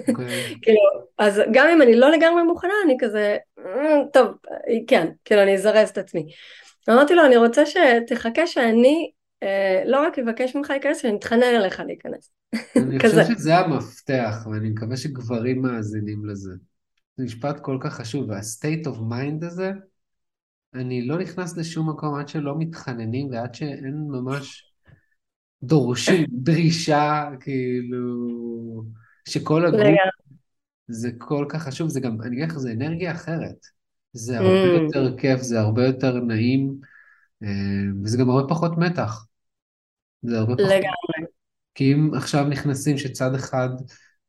אוקיי. כאילו, אז גם אם אני לא לגמרי מוכנה, אני כזה, אה, טוב, כן, כאילו אני אזרז את עצמי. אמרתי לו, אני רוצה שתחכה שאני אה, לא רק אבקש ממך להיכנס, שאני אתחנן אליך להיכנס. אני חושב שזה המפתח, ואני מקווה שגברים מאזינים לזה. זה משפט כל כך חשוב, וה-state of mind הזה, אני לא נכנס לשום מקום עד שלא מתחננים ועד שאין ממש דורשים דרישה, כאילו, שכל הגוף, זה כל כך חשוב, זה גם, אני אגיד לך, זה אנרגיה אחרת. זה הרבה mm. יותר כיף, זה הרבה יותר נעים, אה, וזה גם הרבה פחות מתח. זה הרבה פחות... לגמרי. כי אם עכשיו נכנסים שצד אחד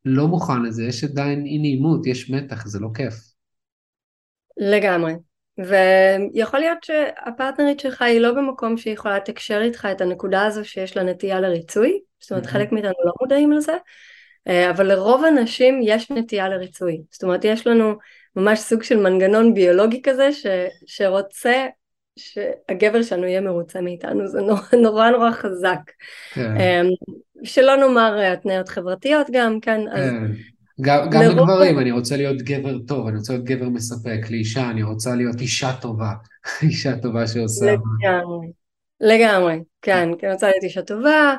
לא מוכן לזה, יש עדיין אי נעימות, יש מתח, זה לא כיף. לגמרי. ויכול להיות שהפרטנרית שלך היא לא במקום שהיא יכולה לתקשר איתך את הנקודה הזו שיש לה נטייה לריצוי, זאת אומרת חלק מאיתנו לא מודעים לזה, אבל לרוב הנשים יש נטייה לריצוי, זאת אומרת יש לנו ממש סוג של מנגנון ביולוגי כזה ש, שרוצה שהגבר שלנו יהיה מרוצה מאיתנו, זה נורא נורא, נורא חזק. כן. אמ, שלא נאמר אה, התניות חברתיות גם, כן, אז... כן. גם, גם לרוב... לגברים, אני רוצה להיות גבר טוב, אני רוצה להיות גבר מספק, לאישה, אני רוצה להיות אישה טובה, אישה טובה שעושה... לגמרי, לגמרי, כן, כי אני רוצה להיות אישה טובה,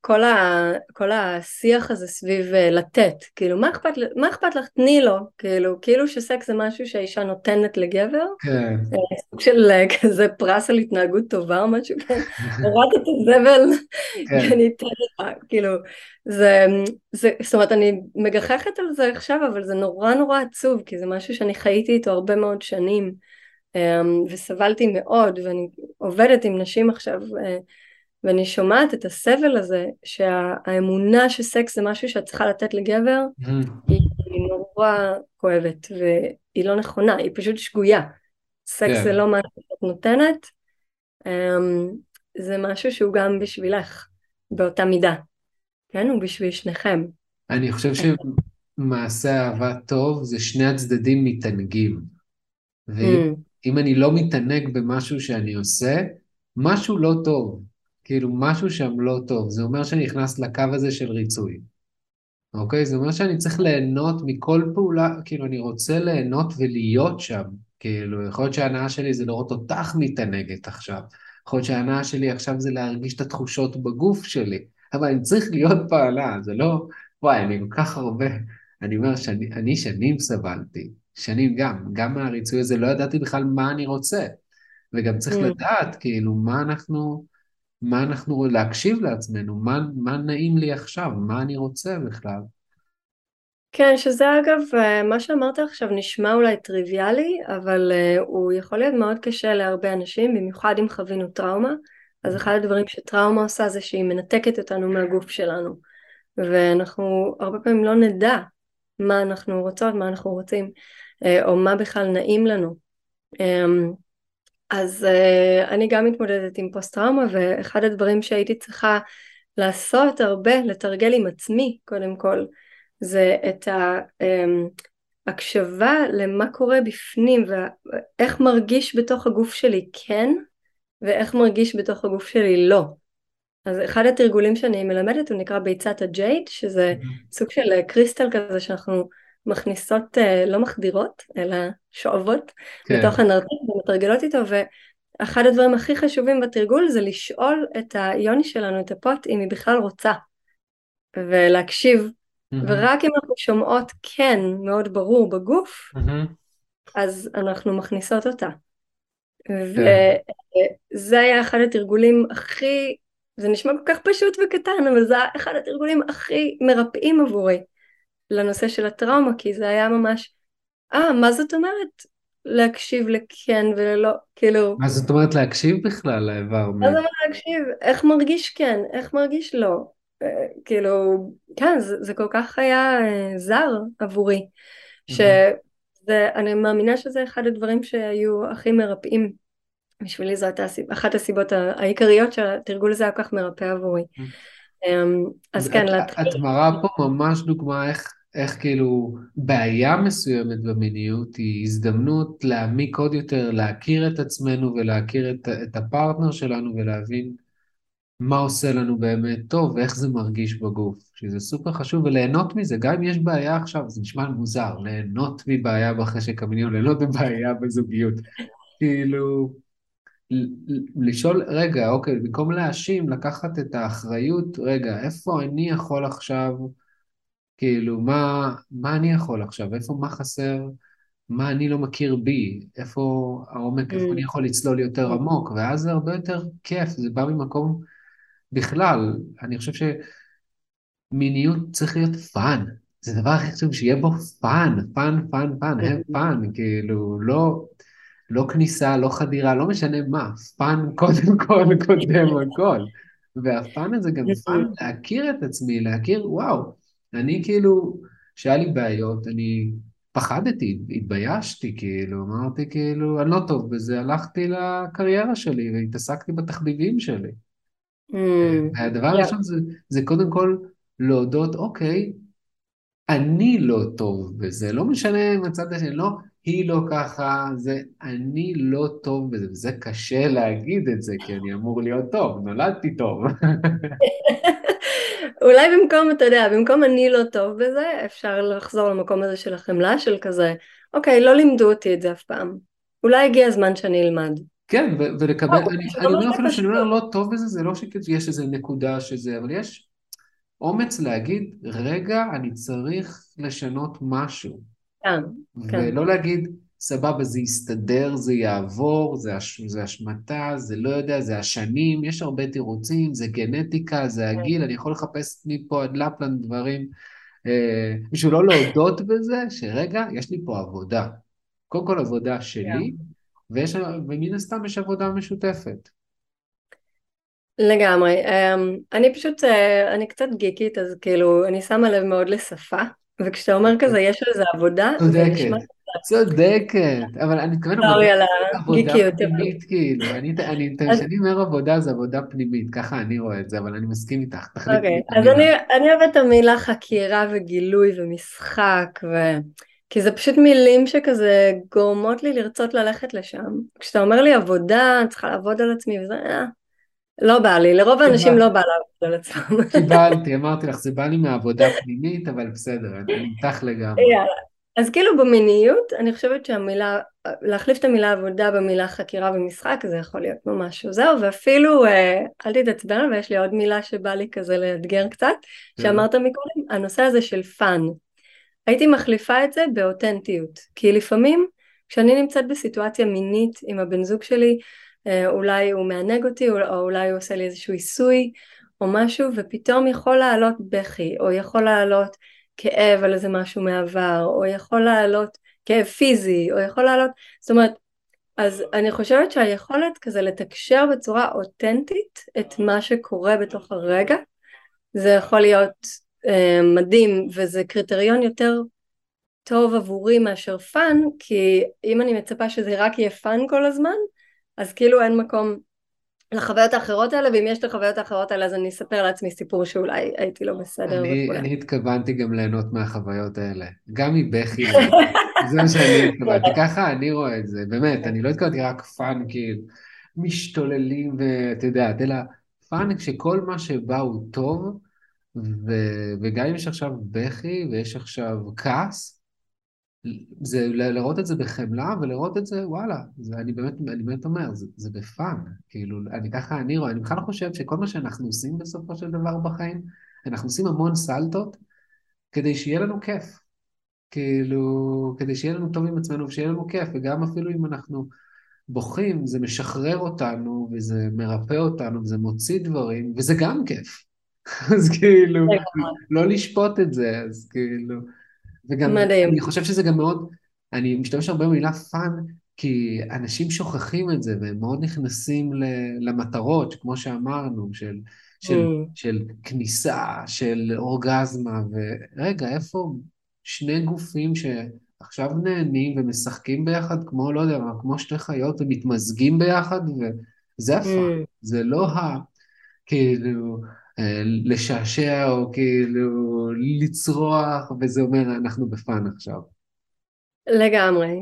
כל, ה, כל השיח הזה סביב אה, לתת, כאילו מה אכפת, מה אכפת לך? תני לו, כאילו, כאילו שסקס זה משהו שהאישה נותנת לגבר, כן. אה, סוג של אה, כזה פרס על התנהגות טובה או משהו כזה, הורדת את הזבל, כן. אני אתן לך, כאילו, זה, זה, זאת אומרת אני מגחכת על זה עכשיו, אבל זה נורא נורא עצוב, כי זה משהו שאני חייתי איתו הרבה מאוד שנים, אמ, וסבלתי מאוד, ואני עובדת עם נשים עכשיו, ואני שומעת את הסבל הזה, שהאמונה שסקס זה משהו שאת צריכה לתת לגבר, mm. היא, היא נורא כואבת, והיא לא נכונה, היא פשוט שגויה. סקס yeah. כן. זה לא משהו שאת נותנת, um, זה משהו שהוא גם בשבילך, באותה מידה. כן, הוא בשביל שניכם. אני חושב שמעשה אהבה טוב זה שני הצדדים מתענגים. ואם mm. אני לא מתענג במשהו שאני עושה, משהו לא טוב. כאילו משהו שם לא טוב, זה אומר שאני נכנס לקו הזה של ריצוי. אוקיי? זה אומר שאני צריך ליהנות מכל פעולה, כאילו אני רוצה ליהנות ולהיות שם. כאילו, יכול להיות שההנאה שלי זה לראות אותך מתענגת עכשיו. יכול להיות שההנאה שלי עכשיו זה להרגיש את התחושות בגוף שלי. אבל אני צריך להיות פעלה, זה לא, וואי, אני כל כך הרבה, אני אומר שאני שנים סבלתי, שנים גם, גם מהריצוי הזה לא ידעתי בכלל מה אני רוצה. וגם צריך mm. לדעת, כאילו, מה אנחנו, מה אנחנו, להקשיב לעצמנו, מה, מה נעים לי עכשיו, מה אני רוצה בכלל. כן, שזה אגב, אה, מה שאמרת עכשיו נשמע אולי טריוויאלי, אבל uh, הוא יכול להיות מאוד קשה להרבה אנשים, במיוחד אם חווינו טראומה. אז אחד הדברים שטראומה עושה זה שהיא מנתקת אותנו מהגוף שלנו. ואנחנו הרבה פעמים לא נדע מה אנחנו רוצות, מה אנחנו רוצים, uh, או מה בכלל נעים לנו. אז uh, אני גם מתמודדת עם פוסט טראומה ואחד הדברים שהייתי צריכה לעשות הרבה, לתרגל עם עצמי קודם כל, זה את ההקשבה אמ, למה קורה בפנים ואיך מרגיש בתוך הגוף שלי כן ואיך מרגיש בתוך הגוף שלי לא. אז אחד התרגולים שאני מלמדת הוא נקרא ביצת הג'ייד שזה mm-hmm. סוג של אה, קריסטל כזה שאנחנו מכניסות אה, לא מחדירות, אלא שואבות כן. בתוך הנרתיק ומתרגלות איתו, ואחד הדברים הכי חשובים בתרגול זה לשאול את היוני שלנו, את הפוט, אם היא בכלל רוצה, ולהקשיב, mm-hmm. ורק אם אנחנו שומעות כן מאוד ברור בגוף, mm-hmm. אז אנחנו מכניסות אותה. כן. וזה היה אחד התרגולים הכי, זה נשמע כל כך פשוט וקטן, אבל זה היה אחד התרגולים הכי מרפאים עבורי. לנושא של הטראומה, כי זה היה ממש, אה, מה זאת אומרת להקשיב לכן וללא, כאילו... מה זאת אומרת להקשיב בכלל לאיבר? מה זאת אומרת להקשיב? איך מרגיש כן? איך מרגיש לא? אה, כאילו, כן, זה, זה כל כך היה אה, זר עבורי, שאני מאמינה שזה אחד הדברים שהיו הכי מרפאים בשבילי זו הייתה אחת הסיבות העיקריות שהתרגול הזה היה כל כך מרפא עבורי. אמ, אז כן, להתחיל... את מראה פה ממש דוגמה איך איך כאילו בעיה מסוימת במיניות היא הזדמנות להעמיק עוד יותר, להכיר את עצמנו ולהכיר את, את הפרטנר שלנו ולהבין מה עושה לנו באמת טוב ואיך זה מרגיש בגוף, שזה סופר חשוב וליהנות מזה, גם אם יש בעיה עכשיו, זה נשמע מוזר, ליהנות מבעיה בחשק המיני או ליהנות מבעיה בזוגיות, כאילו, לשאול, רגע, אוקיי, במקום להאשים, לקחת את האחריות, רגע, איפה אני יכול עכשיו, כאילו, מה, מה אני יכול עכשיו, איפה, מה חסר, מה אני לא מכיר בי, איפה העומק, איפה אני יכול לצלול יותר עמוק, ואז זה הרבה יותר כיף, זה בא ממקום בכלל, אני חושב שמיניות צריך להיות fun, זה הדבר הכי חשוב, שיהיה בו fun, fun, fun, fun, הם fun, כאילו, לא, לא כניסה, לא חדירה, לא משנה מה, fun קודם כל קודם הכל. וה fun הזה גם fun להכיר את עצמי, להכיר, וואו, אני כאילו, שהיה לי בעיות, אני פחדתי, התביישתי, כאילו, אמרתי כאילו, אני לא טוב בזה, הלכתי לקריירה שלי והתעסקתי בתחביבים שלי. Mm, הראשון yeah. זה, זה קודם כל להודות, אוקיי, אני לא טוב בזה, לא משנה אם הצד השני, לא היא לא ככה, זה אני לא טוב בזה, וזה קשה להגיד את זה, כי אני אמור להיות טוב, נולדתי טוב. אולי במקום, אתה יודע, במקום אני לא טוב בזה, אפשר לחזור למקום הזה של החמלה, של כזה, אוקיי, לא לימדו אותי את זה אף פעם. אולי הגיע הזמן שאני אלמד. כן, ולקבל, אני, אני אומר אפילו שאני אומר לא טוב בזה, זה לא שיש איזה נקודה שזה, אבל יש אומץ להגיד, רגע, אני צריך לשנות משהו. כן, כן. ולא להגיד, סבבה, זה יסתדר, זה יעבור, זה, הש, זה השמטה, זה לא יודע, זה השנים, יש הרבה תירוצים, זה גנטיקה, זה כן. הגיל, אני יכול לחפש מפה עד לפלנד דברים, אה, בשביל לא להודות בזה, שרגע, יש לי פה עבודה. קודם כל עבודה שלי, כן. ויש, ומן הסתם יש עבודה משותפת. לגמרי. אמ, אני פשוט, אה, אני קצת גיקית, אז כאילו, אני שמה לב מאוד לשפה, וכשאתה אומר כזה, יש על זה עבודה, זה נשמע... צודקת, אבל אני מתכוון עבודה פנימית, כאילו, כשאני אומר עבודה זה עבודה פנימית, ככה אני רואה את זה, אבל אני מסכים איתך, תחליט. אוקיי, אז אני אוהבת את המילה חקירה וגילוי ומשחק, כי זה פשוט מילים שכזה גורמות לי לרצות ללכת לשם. כשאתה אומר לי עבודה, אני צריכה לעבוד על עצמי וזה, אה, לא בא לי, לרוב האנשים לא בא לעבוד על עצמם. קיבלתי, אמרתי לך, זה בא לי מהעבודה פנימית, אבל בסדר, אני איתך לגמרי. אז כאילו במיניות, אני חושבת שהמילה, להחליף את המילה עבודה במילה חקירה ומשחק, זה יכול להיות ממש עוזר, ואפילו, אה, אל תתעצבן, ויש לי עוד מילה שבא לי כזה לאתגר קצת. שאמרת מקודם, הנושא הזה של fun. הייתי מחליפה את זה באותנטיות, כי לפעמים כשאני נמצאת בסיטואציה מינית עם הבן זוג שלי, אה, אולי הוא מענג אותי או אולי הוא עושה לי איזשהו עיסוי או משהו ופתאום יכול לעלות בכי או יכול לעלות כאב על איזה משהו מעבר או יכול לעלות כאב פיזי או יכול לעלות זאת אומרת אז אני חושבת שהיכולת כזה לתקשר בצורה אותנטית את מה שקורה בתוך הרגע זה יכול להיות אה, מדהים וזה קריטריון יותר טוב עבורי מאשר fun כי אם אני מצפה שזה רק יהיה fun כל הזמן אז כאילו אין מקום לחוויות האחרות האלה, ואם יש את החוויות האחרות האלה אז אני אספר לעצמי סיפור שאולי הייתי לא בסדר אני, וכולי. אני התכוונתי גם ליהנות מהחוויות האלה, גם מבכי, זה מה שאני התכוונתי, ככה אני רואה את זה, באמת, אני לא התכוונתי רק fun כאילו, משתוללים ואתה יודע, אלא fun כשכל מה שבא הוא טוב, ו... וגם אם יש עכשיו בכי ויש עכשיו כעס, זה לראות את זה בחמלה ולראות את זה, וואלה, זה, אני, באמת, אני באמת אומר, זה, זה בפאן, כאילו, אני ככה, אני רואה, אני בכלל לא חושב שכל מה שאנחנו עושים בסופו של דבר בחיים, אנחנו עושים המון סלטות כדי שיהיה לנו כיף, כאילו, כדי שיהיה לנו טוב עם עצמנו ושיהיה לנו כיף, וגם אפילו אם אנחנו בוכים, זה משחרר אותנו, וזה מרפא אותנו, וזה מוציא דברים, וזה גם כיף. אז כאילו, לא לשפוט את זה, אז כאילו... וגם, מדהים. אני חושב שזה גם מאוד, אני משתמש הרבה במילה fun, כי אנשים שוכחים את זה, והם מאוד נכנסים למטרות, כמו שאמרנו, של, של, mm. של כניסה, של אורגזמה, ורגע, איפה שני גופים שעכשיו נהנים ומשחקים ביחד, כמו, לא יודע, כמו שתי חיות, ומתמזגים ביחד, וזה ה fun, mm. זה לא ה... כאילו... לשעשע או כאילו לצרוח, וזה אומר אנחנו ב fun עכשיו. לגמרי,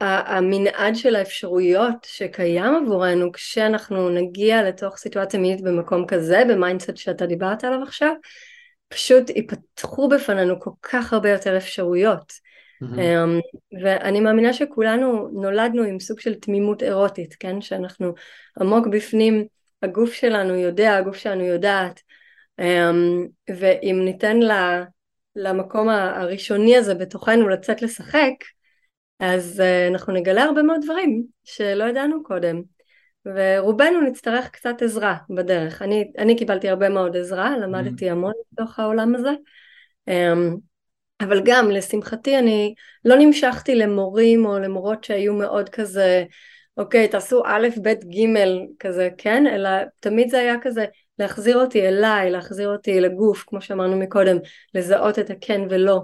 והמנעד של האפשרויות שקיים עבורנו כשאנחנו נגיע לתוך סיטואציה מינית במקום כזה, ב mindset שאתה דיברת עליו עכשיו, פשוט ייפתחו בפנינו כל כך הרבה יותר אפשרויות. Mm-hmm. ואני מאמינה שכולנו נולדנו עם סוג של תמימות אירוטית, כן? שאנחנו עמוק בפנים, הגוף שלנו יודע, הגוף שלנו יודעת, אמ, ואם ניתן למקום הראשוני הזה בתוכנו לצאת לשחק, אז אה, אנחנו נגלה הרבה מאוד דברים שלא ידענו קודם. ורובנו נצטרך קצת עזרה בדרך. אני, אני קיבלתי הרבה מאוד עזרה, למדתי mm-hmm. המון בתוך העולם הזה. אמ, אבל גם לשמחתי אני לא נמשכתי למורים או למורות שהיו מאוד כזה אוקיי תעשו א' ב' ג' כזה כן? אלא תמיד זה היה כזה להחזיר אותי אליי להחזיר אותי לגוף כמו שאמרנו מקודם לזהות את הכן ולא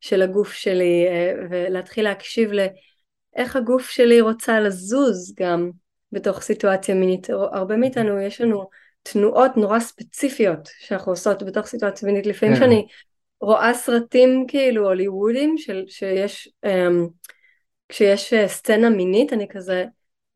של הגוף שלי אה, ולהתחיל להקשיב לאיך הגוף שלי רוצה לזוז גם בתוך סיטואציה מינית. הרבה מאיתנו יש לנו תנועות נורא ספציפיות שאנחנו עושות בתוך סיטואציה מינית. לפעמים כן. שאני רואה סרטים כאילו הוליוודים שיש um, כשיש אה, סצנה מינית אני כזה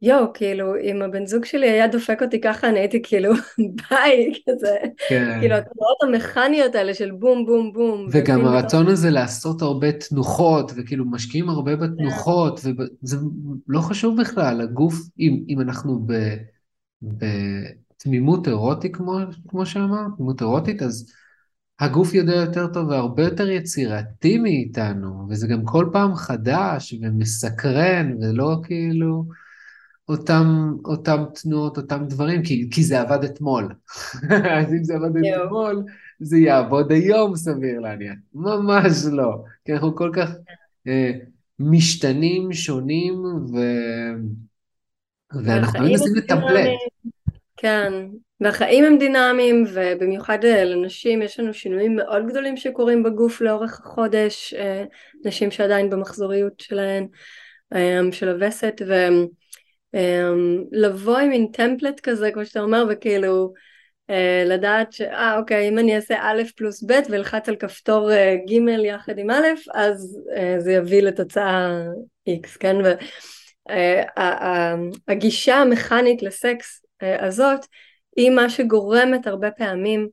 יואו כאילו אם הבן זוג שלי היה דופק אותי ככה אני הייתי כאילו ביי כזה כן. כאילו התנועות המכניות האלה של בום בום בום וגם הרצון. הזה לעשות הרבה תנוחות וכאילו משקיעים הרבה בתנוחות כן. וזה לא חשוב בכלל הגוף אם, אם אנחנו ב, בתמימות אירוטית כמו, כמו שאמרת תמימות אירוטית אז הגוף יודע יותר טוב והרבה יותר יצירתי מאיתנו, וזה גם כל פעם חדש ומסקרן, ולא כאילו אותם, אותם תנועות, אותם דברים, כי, כי זה עבד אתמול. אז אם זה עבד אתמול, זה יעבוד היום, סביר להניח. ממש לא. כי אנחנו כל כך אה, משתנים, שונים, ו... ואנחנו לא מנסים לטמפלט. כן, והחיים הם דינמיים ובמיוחד אה, לנשים יש לנו שינויים מאוד גדולים שקורים בגוף לאורך החודש, אה, נשים שעדיין במחזוריות שלהן, של הווסת ולבוא עם מין טמפלט כזה כמו שאתה אומר וכאילו לדעת שאה אוקיי אם אני אעשה א' פלוס ב' ואלחץ על כפתור ג' יחד עם א' אז זה יביא לתוצאה X כן? והגישה המכנית לסקס הזאת היא מה שגורמת הרבה פעמים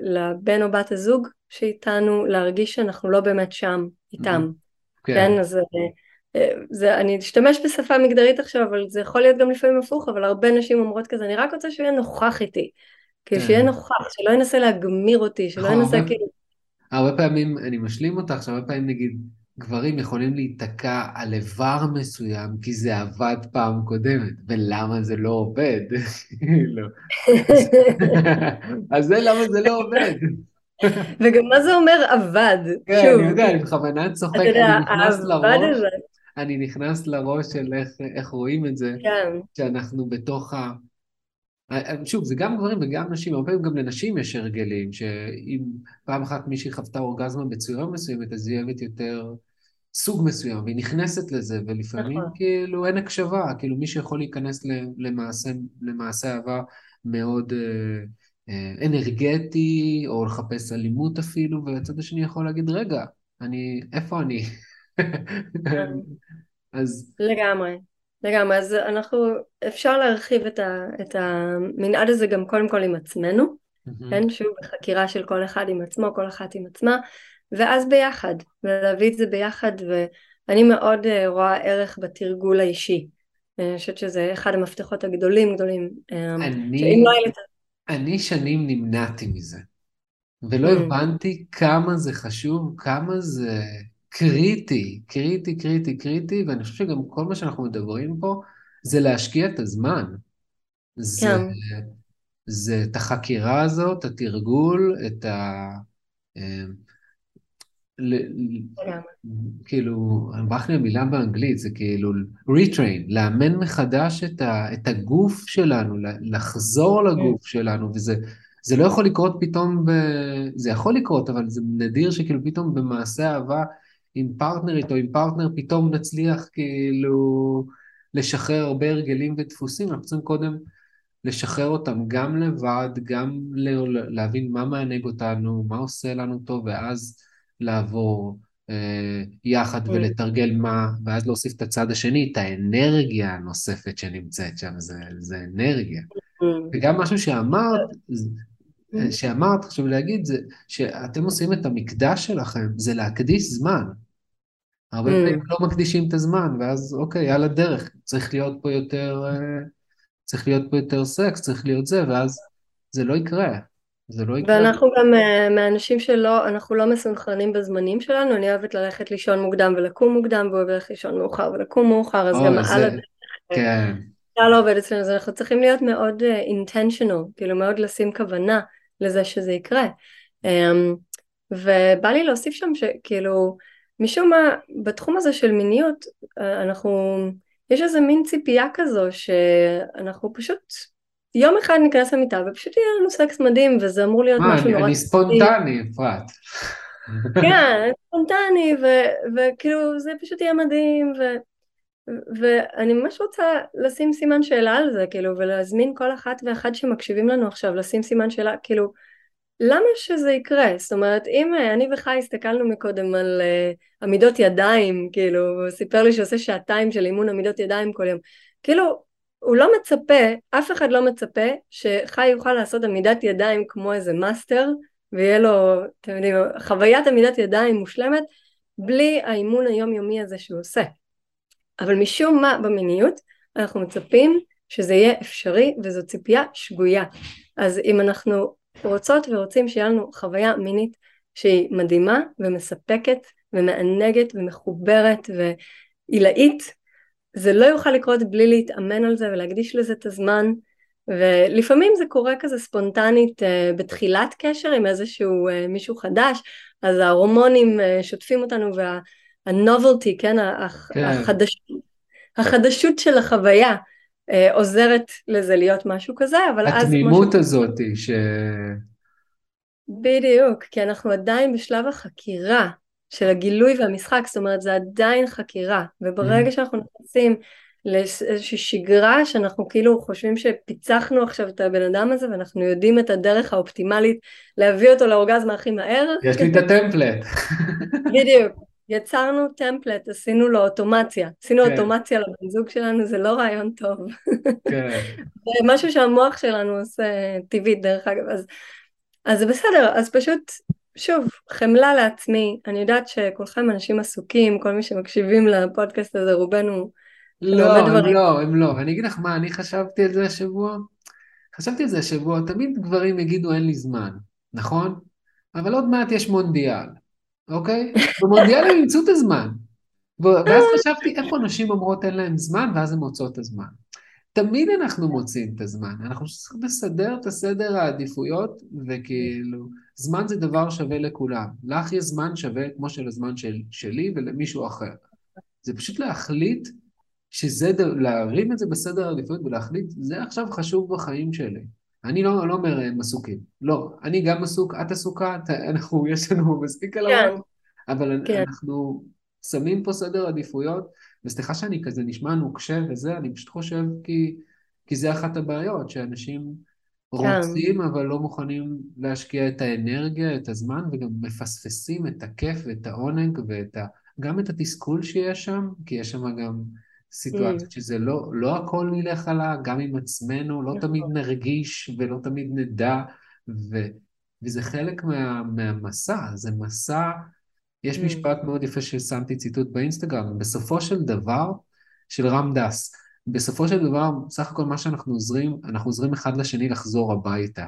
לבן או בת הזוג שאיתנו להרגיש שאנחנו לא באמת שם איתם. כן, כן? אז אה, זה, אני אשתמש בשפה מגדרית עכשיו, אבל זה יכול להיות גם לפעמים הפוך, אבל הרבה נשים אומרות כזה, אני רק רוצה שהוא יהיה נוכח איתי. כאילו כן. שיהיה נוכח, שלא ינסה להגמיר אותי, שלא נכון, ינסה כאילו... הרבה פעמים, אני משלים אותך, שהרבה פעמים נגיד, גברים יכולים להיתקע על איבר מסוים כי זה עבד פעם קודמת, ולמה זה לא עובד? לא. אז זה למה זה לא עובד. וגם מה זה אומר עבד? כן, אני יודע, אני בכוונה צוחק, אני נכנס לראש, אני נכנס לראש של איך רואים את זה, כן. שאנחנו בתוך ה... שוב, זה גם גברים וגם נשים, הרבה פעמים גם לנשים יש הרגלים, שאם פעם אחת מישהי חוותה אורגזמה בצורה מסוימת, אז היא אוהבת יותר סוג מסוים, והיא נכנסת לזה, ולפעמים נכון. כאילו אין הקשבה, כאילו מי שיכול להיכנס למעשה, למעשה אהבה מאוד אה, אה, אנרגטי, או לחפש אלימות אפילו, והצד השני יכול להגיד, רגע, אני, איפה אני? כן. אז... לגמרי. לגמרי, אז אנחנו, אפשר להרחיב את, ה, את המנעד הזה גם קודם כל עם עצמנו, mm-hmm. כן, שוב בחקירה של כל אחד עם עצמו, כל אחת עם עצמה, ואז ביחד, ולהביא את זה ביחד, ואני מאוד אה, רואה ערך בתרגול האישי. אני חושבת שזה אחד המפתחות הגדולים גדולים. אה, אני, לא. אני שנים נמנעתי מזה, ולא. הבנתי כמה זה חשוב, כמה זה קריטי, קריטי, קריטי, קריטי, ואני חושב שגם כל מה שאנחנו מדברים פה זה להשקיע את הזמן. זה, כן. זה את החקירה הזאת, התרגול, את ה... אה, כאילו, ברח לי המילה באנגלית, זה כאילו retrain, לאמן מחדש את, ה, את הגוף שלנו, לחזור לגוף שלנו, וזה זה לא יכול לקרות פתאום, ב, זה יכול לקרות, אבל זה נדיר שכאילו פתאום במעשה אהבה עם פרטנרית או עם פרטנר פתאום נצליח כאילו לשחרר הרבה הרגלים ודפוסים, אנחנו צריכים קודם לשחרר אותם גם לבד, גם להבין מה מענג אותנו, מה עושה לנו טוב, ואז לעבור אה, יחד. ולתרגל מה, ואז להוסיף את הצד השני, את האנרגיה הנוספת שנמצאת שם, זה, זה אנרגיה. וגם משהו שאמרת. שאמרת, חשוב להגיד, זה שאתם עושים את המקדש שלכם, זה להקדיש זמן. הרבה Mm. פעמים לא מקדישים את הזמן, ואז אוקיי, על הדרך, צריך להיות פה יותר, אה, צריך להיות פה יותר סקס, צריך להיות זה, ואז זה לא יקרה. זה לא יקרה. ואנחנו גם אה, מהאנשים שלא, אנחנו לא מסונכרנים בזמנים שלנו, אני אוהבת ללכת לישון מוקדם ולקום מוקדם, והוא אוהב ללכת לישון מאוחר ולקום מאוחר, אז גם על הדרך כן, זה לא עובד אצלנו, אז אנחנו צריכים להיות מאוד uh, intentional, כאילו מאוד לשים כוונה לזה שזה יקרה. Um, ובא לי להוסיף שם שכאילו, משום מה, בתחום הזה של מיניות, אה, אנחנו, יש איזה מין ציפייה כזו שאנחנו פשוט יום אחד ניכנס למיטה ופשוט יהיה לנו סקס מדהים, וזה אמור להיות מה, משהו אני, נורא... אני ספונטני, אפרת. כן, ספונטני, ו- וכאילו זה פשוט יהיה מדהים, ו- ואני ממש רוצה לשים סימן שאלה על זה, כאילו, ולהזמין כל אחת ואחד שמקשיבים לנו עכשיו, לשים סימן שאלה, כאילו, למה שזה יקרה? זאת אומרת, אם אה, אני וחי הסתכלנו מקודם על uh, עמידות ידיים, כאילו, הוא סיפר לי שעושה שעתיים של אימון עמידות ידיים כל יום, כאילו, הוא לא מצפה, אף אחד לא מצפה שחי יוכל לעשות עמידת ידיים כמו איזה מאסטר, ויהיה לו, אתם יודעים, חוויית עמידת ידיים מושלמת, בלי האימון היומיומי הזה שהוא עושה. אבל משום מה במיניות אנחנו מצפים שזה יהיה אפשרי וזו ציפייה שגויה. אז אם אנחנו רוצות ורוצים שיהיה לנו חוויה מינית שהיא מדהימה ומספקת ומענגת ומחוברת ועילאית, זה לא יוכל לקרות בלי להתאמן על זה ולהקדיש לזה את הזמן ולפעמים זה קורה כזה ספונטנית uh, בתחילת קשר עם איזשהו uh, מישהו חדש, אז ההורמונים uh, שוטפים אותנו והנובלטי, כן, הח, כן. החדשות, החדשות של החוויה uh, עוזרת לזה להיות משהו כזה, אבל אז... התמימות. הזאת ש... בדיוק, כי אנחנו עדיין בשלב החקירה של הגילוי והמשחק, זאת אומרת זה עדיין חקירה, וברגע Mm. שאנחנו נכנסים לאיזושהי שגרה שאנחנו כאילו חושבים שפיצחנו עכשיו את הבן אדם הזה ואנחנו יודעים את הדרך האופטימלית להביא אותו לאורגזמה הכי מהר. יש לי את הטמפלט. בדיוק. יצרנו טמפלט, עשינו לו אוטומציה, עשינו כן. אוטומציה לבן זוג שלנו, זה לא רעיון טוב. כן. זה משהו שהמוח שלנו עושה טבעית דרך אגב, אז, אז זה בסדר, אז פשוט, שוב, חמלה לעצמי, אני יודעת שכולכם אנשים עסוקים, כל מי שמקשיבים לפודקאסט הזה, רובנו לא, הם דברים. לא, הם לא. ואני אגיד לך מה, אני חשבתי על זה השבוע. חשבתי על זה השבוע, תמיד גברים יגידו אין לי זמן, נכון? אבל עוד מעט יש מונדיאל, אוקיי? במונדיאל הם ימצאו את הזמן. ואז חשבתי, איפה נשים אומרות אין להן זמן, ואז הן מוצאות את הזמן. תמיד אנחנו מוצאים את הזמן, אנחנו צריכים לסדר את הסדר העדיפויות, וכאילו, זמן זה דבר שווה לכולם. לך יש זמן שווה כמו שלזמן של, שלי ולמישהו אחר. זה פשוט להחליט שזה, להרים את זה בסדר העדיפויות ולהחליט, זה עכשיו חשוב בחיים שלי. אני לא, לא אומר הם עסוקים, לא, אני גם עסוק, את עסוקה, אנחנו, יש לנו מספיק על כן, הראש, אבל כן. אנחנו שמים פה סדר עדיפויות, וסליחה שאני כזה נשמע נוקשה וזה, אני פשוט חושב כי, כי זה אחת הבעיות, שאנשים כן. רוצים אבל לא מוכנים להשקיע את האנרגיה, את הזמן, וגם מפספסים את הכיף ואת העונג ואת ה... גם את התסכול שיש שם, כי יש שם גם סיטואציות Mm. שזה לא, לא הכל נלך עלה, גם עם עצמנו, לא תמיד נכון. נרגיש ולא תמיד נדע, ו, וזה חלק מה, מהמסע, זה מסע, יש Mm. משפט מאוד יפה ששמתי ציטוט באינסטגרם, בסופו של דבר, של רם דס, בסופו של דבר, סך הכל מה שאנחנו עוזרים, אנחנו עוזרים אחד לשני לחזור הביתה.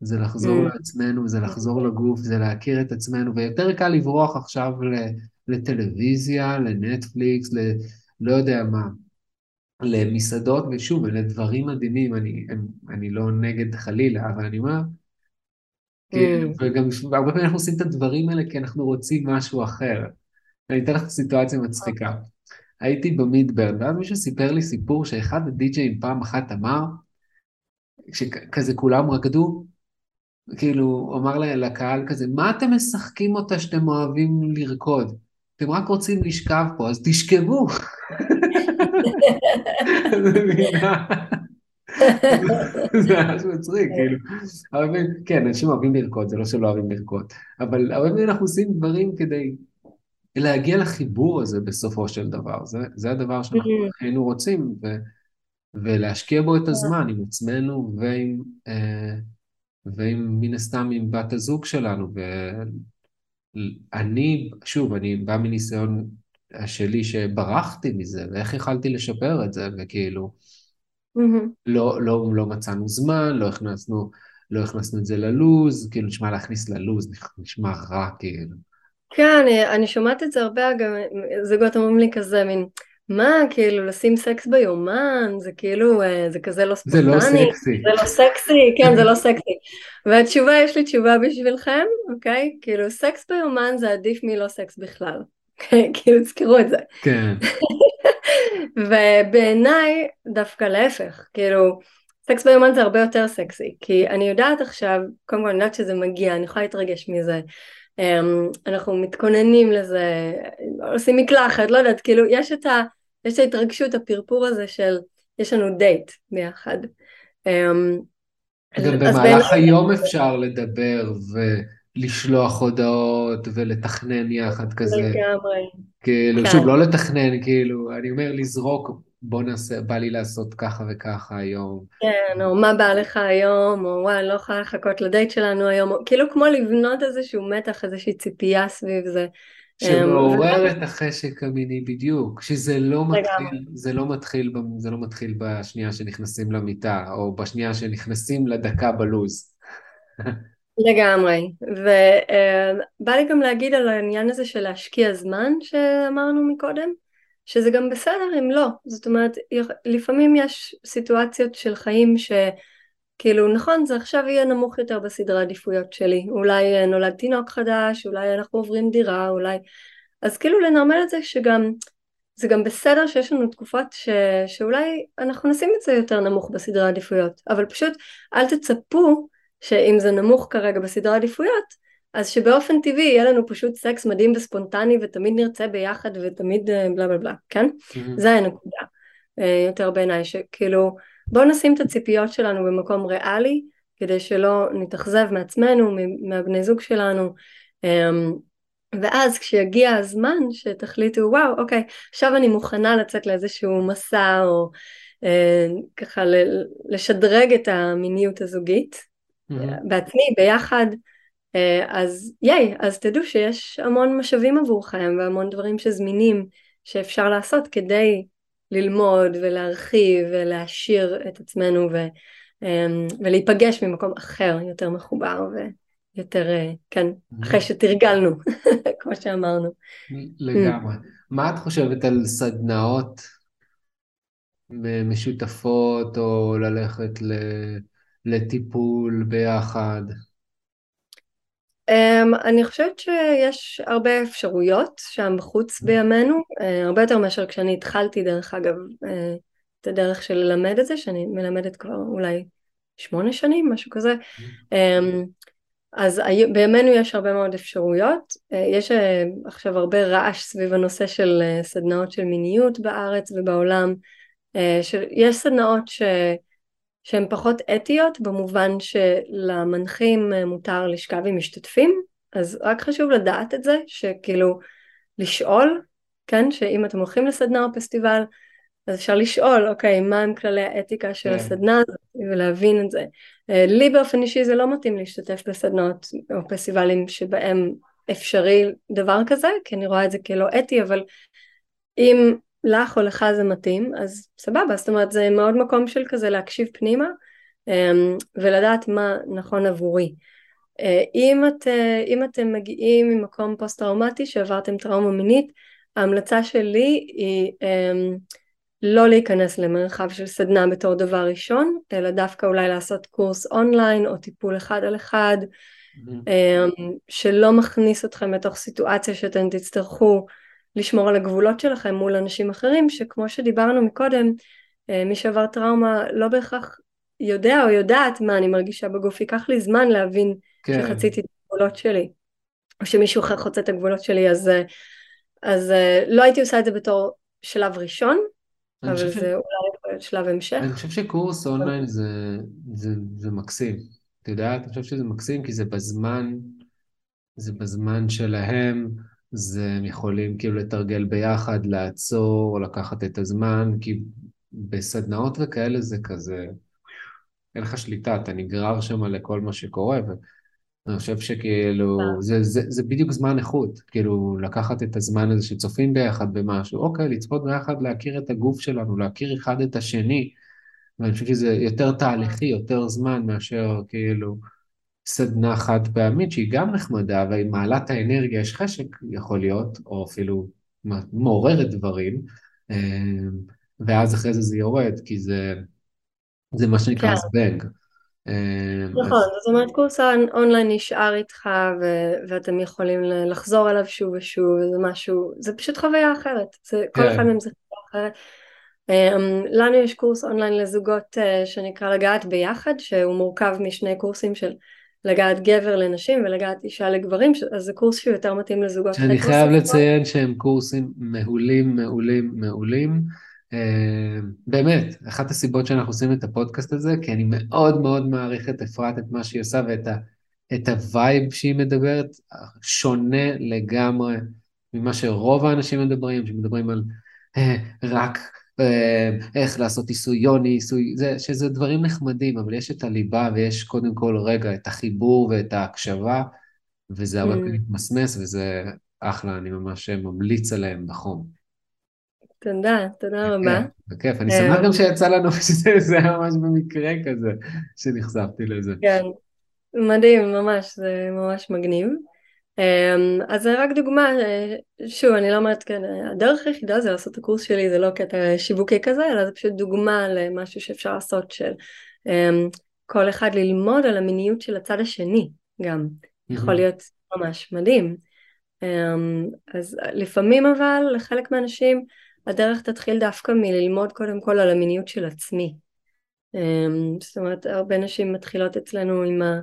זה לחזור Mm. לעצמנו, זה לחזור לגוף, זה להכיר את עצמנו, ויותר קל לברוח עכשיו לטלוויזיה, לנטפליקס, ל... לא יודע מה, למסעדות, ושוב, אלה דברים מדהימים, אני, הם, אני לא נגד חלילה, אבל אני אומר, Mm. וגם הרבה פעמים אנחנו עושים את הדברים האלה כי אנחנו רוצים משהו אחר. אני אתן לך סיטואציה מצחיקה. הייתי במידברן, ואז מישהו סיפר לי סיפור שאחד הדי-ג'אים פעם אחת אמר, שכזה כולם רקדו, כאילו, הוא אמר לקהל כזה, מה אתם משחקים אותה שאתם אוהבים לרקוד? אתם רק רוצים לשכב פה, אז תשכבו. זה ממש מצחיק, כאילו. הרבה פעמים, כן, אנשים אוהבים לרקוד, זה לא שלא אוהבים לרקוד, אבל הרבה פעמים אנחנו עושים דברים כדי להגיע לחיבור הזה בסופו של דבר. זה, זה הדבר שאנחנו Mm. היינו רוצים, ו, ולהשקיע בו את הזמן עם עצמנו ועם, אה, ועם, מן הסתם, עם בת הזוג שלנו. ואני, שוב, אני בא מניסיון שלי שברחתי מזה, ואיך יכלתי לשפר את זה, וכאילו, מהמם. לא, לא, לא מצאנו זמן, לא הכנסנו, לא הכנסנו את זה ללוז, כאילו, נשמע להכניס ללוז, נשמע רע, כאילו. כן, אני, אני שומעת את זה הרבה, גם זוגות אומרים לי כזה, מין, מה, כאילו, לשים סקס ביומן, זה כאילו, אה, זה כזה לא זה לא ספונטני, סקסי. זה לא סקסי, כן, זה לא סקסי. והתשובה, יש לי תשובה בשבילכם, אוקיי? כאילו, סקס ביומן זה עדיף מלא סקס בכלל. כאילו, תזכרו את זה. כן, ובעיניי, דווקא להפך, כאילו, סקס ביומן זה הרבה יותר סקסי, כי אני יודעת עכשיו, קודם כל אני יודעת שזה מגיע, אני יכולה להתרגש מזה, אמ, אנחנו מתכוננים לזה, עושים מקלחת, לא יודעת, כאילו, יש את, ה, יש את ההתרגשות, הפרפור הזה של, יש לנו דייט ביחד. אמ, גם במהלך היום אפשר לדבר ולשלוח הודעות ולתכנן יחד כזה. לגמרי. כאילו, כן. שוב, לא לתכנן, כאילו, אני אומר לזרוק, בוא נעשה, בא לי לעשות ככה וככה היום. כן, או מה בא לך היום, או וואי, לא יכולה לחכות לדייט שלנו היום, או, כאילו כמו לבנות איזשהו מתח, איזושהי ציפייה סביב זה. שמעורר אמ, את החשק המיני בדיוק, שזה לא מתחיל. זה לא מתחיל, זה לא מתחיל בשנייה שנכנסים למיטה, או בשנייה שנכנסים לדקה בלוז. לגמרי, ובא לי גם להגיד על העניין הזה של להשקיע זמן שאמרנו מקודם, שזה גם בסדר אם לא, זאת אומרת לפעמים יש סיטואציות של חיים שכאילו נכון זה עכשיו יהיה נמוך יותר בסדרי העדיפויות שלי, אולי אה, נולד תינוק חדש, אולי אנחנו עוברים דירה, אולי, אז כאילו לנרמל את זה שגם זה גם בסדר שיש לנו תקופות ש... שאולי אנחנו נשים את זה יותר נמוך בסדרי העדיפויות, אבל פשוט אל תצפו שאם זה נמוך כרגע בסדרי העדיפויות, אז שבאופן טבעי יהיה לנו פשוט סקס מדהים וספונטני ותמיד נרצה ביחד ותמיד אה, בלה בלה בלה, כן? זה הנקודה אה, יותר בעיניי, שכאילו בואו נשים את הציפיות שלנו במקום ריאלי, כדי שלא נתאכזב מעצמנו, מהבני זוג שלנו, אמ, ואז כשיגיע הזמן שתחליטו וואו אוקיי עכשיו אני מוכנה לצאת לאיזשהו מסע או אה, ככה לשדרג את המיניות הזוגית. בעצמי ביחד אה, אז ייי אז תדעו שיש המון משאבים עבורכם והמון דברים שזמינים שאפשר לעשות כדי ללמוד ולהרחיב ולהעשיר את עצמנו ו, אה, ולהיפגש ממקום אחר יותר מחובר ויותר אה, כן אחרי שתרגלנו כמו שאמרנו. לגמרי. מה את חושבת על סדנאות משותפות, או ללכת ל- לטיפול ביחד? Um, אני חושבת שיש הרבה אפשרויות שם בחוץ בימינו, uh, הרבה יותר מאשר כשאני התחלתי דרך אגב uh, את הדרך של ללמד את זה, שאני מלמדת כבר אולי שמונה שנים, משהו כזה. Um, אז בימינו יש הרבה מאוד אפשרויות, uh, יש uh, עכשיו הרבה רעש סביב הנושא של uh, סדנאות של מיניות בארץ ובעולם, uh, שיש סדנאות ש... שהן פחות אתיות במובן שלמנחים אה, מותר לשכב עם משתתפים אז רק חשוב לדעת את זה שכאילו לשאול כן שאם אתם הולכים לסדנה או פסטיבל אז אפשר לשאול אוקיי מה הם כללי האתיקה של כן. הסדנה הזאת ולהבין את זה אה, לי באופן אישי זה לא מתאים להשתתף בסדנאות או פסטיבלים שבהם אפשרי דבר כזה כי אני רואה את זה כלא אתי אבל אם לך או לך זה מתאים, אז סבבה, זאת אומרת זה מאוד מקום של כזה להקשיב פנימה אמ, ולדעת מה נכון עבורי. אה, אם, את, אה, אם אתם מגיעים ממקום פוסט טראומטי שעברתם טראומה מינית, ההמלצה שלי היא אמ, לא להיכנס למרחב של סדנה בתור דבר ראשון, אלא דווקא אולי לעשות קורס אונליין או טיפול אחד על אחד, אמ, שלא מכניס אתכם לתוך סיטואציה שאתם תצטרכו לשמור על הגבולות שלכם מול אנשים אחרים, שכמו שדיברנו מקודם, אה, מי שעבר טראומה לא בהכרח יודע או יודעת מה אני מרגישה בגוף, ייקח לי זמן להבין כן. שחציתי את הגבולות שלי, או שמישהו אחר חוצה את הגבולות שלי, אז, אה, אז אה, לא הייתי עושה את זה בתור שלב ראשון, אבל חושב ש- זה אולי יכול להיות שלב המשך. אני חושב שקורס אונליין זה, זה, זה מקסים. את יודעת, אני חושב שזה מקסים כי זה בזמן, זה בזמן שלהם, זה הם יכולים כאילו לתרגל ביחד, לעצור, לקחת את הזמן, כי בסדנאות וכאלה זה כזה, אין לך שליטה, אתה נגרר שם לכל מה שקורה, אני חושב שכאילו, זה, זה, זה בדיוק זמן איכות, כאילו לקחת את הזמן הזה שצופים ביחד במשהו, אוקיי, לצפות ביחד, להכיר את הגוף שלנו, להכיר אחד את השני, ואני חושב שזה יותר תהליכי, יותר זמן מאשר כאילו סדנה חד פעמית שהיא גם נחמדה והיא מעלה את האנרגיה, יש חשק יכול להיות, או אפילו מעוררת דברים, אה, ואז אחרי זה זה יורד, כי זה, זה מה שנקרא כן. זבנג. אה, נכון, זאת אומרת קורס אונליין נשאר איתך ו- ואתם יכולים לחזור אליו שוב ושוב, זה משהו, זה פשוט חוויה אחרת, זה, כל כן. אחד מהם זה חוויה אחרת. Um, לנו יש קורס אונליין לזוגות uh, שנקרא לגעת ביחד, שהוא מורכב משני קורסים של לגעת גבר לנשים ולגעת אישה לגברים, אז זה קורס שהוא יותר מתאים לזוגות. שאני חייב לציין שהם קורסים מעולים, מעולים, מעולים. אה, באמת, אחת הסיבות שאנחנו עושים את הפודקאסט הזה, כי אני מאוד מאוד מעריך את אפרת, את מה שהיא עושה ואת ה, את הווייב שהיא מדברת, שונה לגמרי ממה שרוב האנשים מדברים, שמדברים על אה, רק איך לעשות עיסוי יוני, עיסוי, זה, שזה דברים נחמדים, אבל יש את הליבה ויש קודם כל רגע את החיבור ואת ההקשבה, וזה הרבה פעמים מתמסמס וזה אחלה, אני ממש ממליץ עליהם בחום. תודה, תודה רבה. בכיף, אני שמח גם שיצא לנו שזה היה ממש במקרה כזה, שנחשפתי לזה. כן, מדהים, ממש, זה ממש מגניב. אמ, אז זה רק דוגמה, אה, שוב, אני לא אומרת, כן, הדרך היחידה זה לעשות את הקורס שלי, זה לא קטע שיווקי כזה, אלא זה פשוט דוגמה למשהו שאפשר לעשות של אמ, כל אחד ללמוד על המיניות של הצד השני גם. יכול להיות ממש מדהים. אמ, אז לפעמים אבל, לחלק מהאנשים, הדרך תתחיל דווקא מללמוד קודם כל על המיניות של עצמי. זאת אומרת, הרבה נשים מתחילות אצלנו עם ה...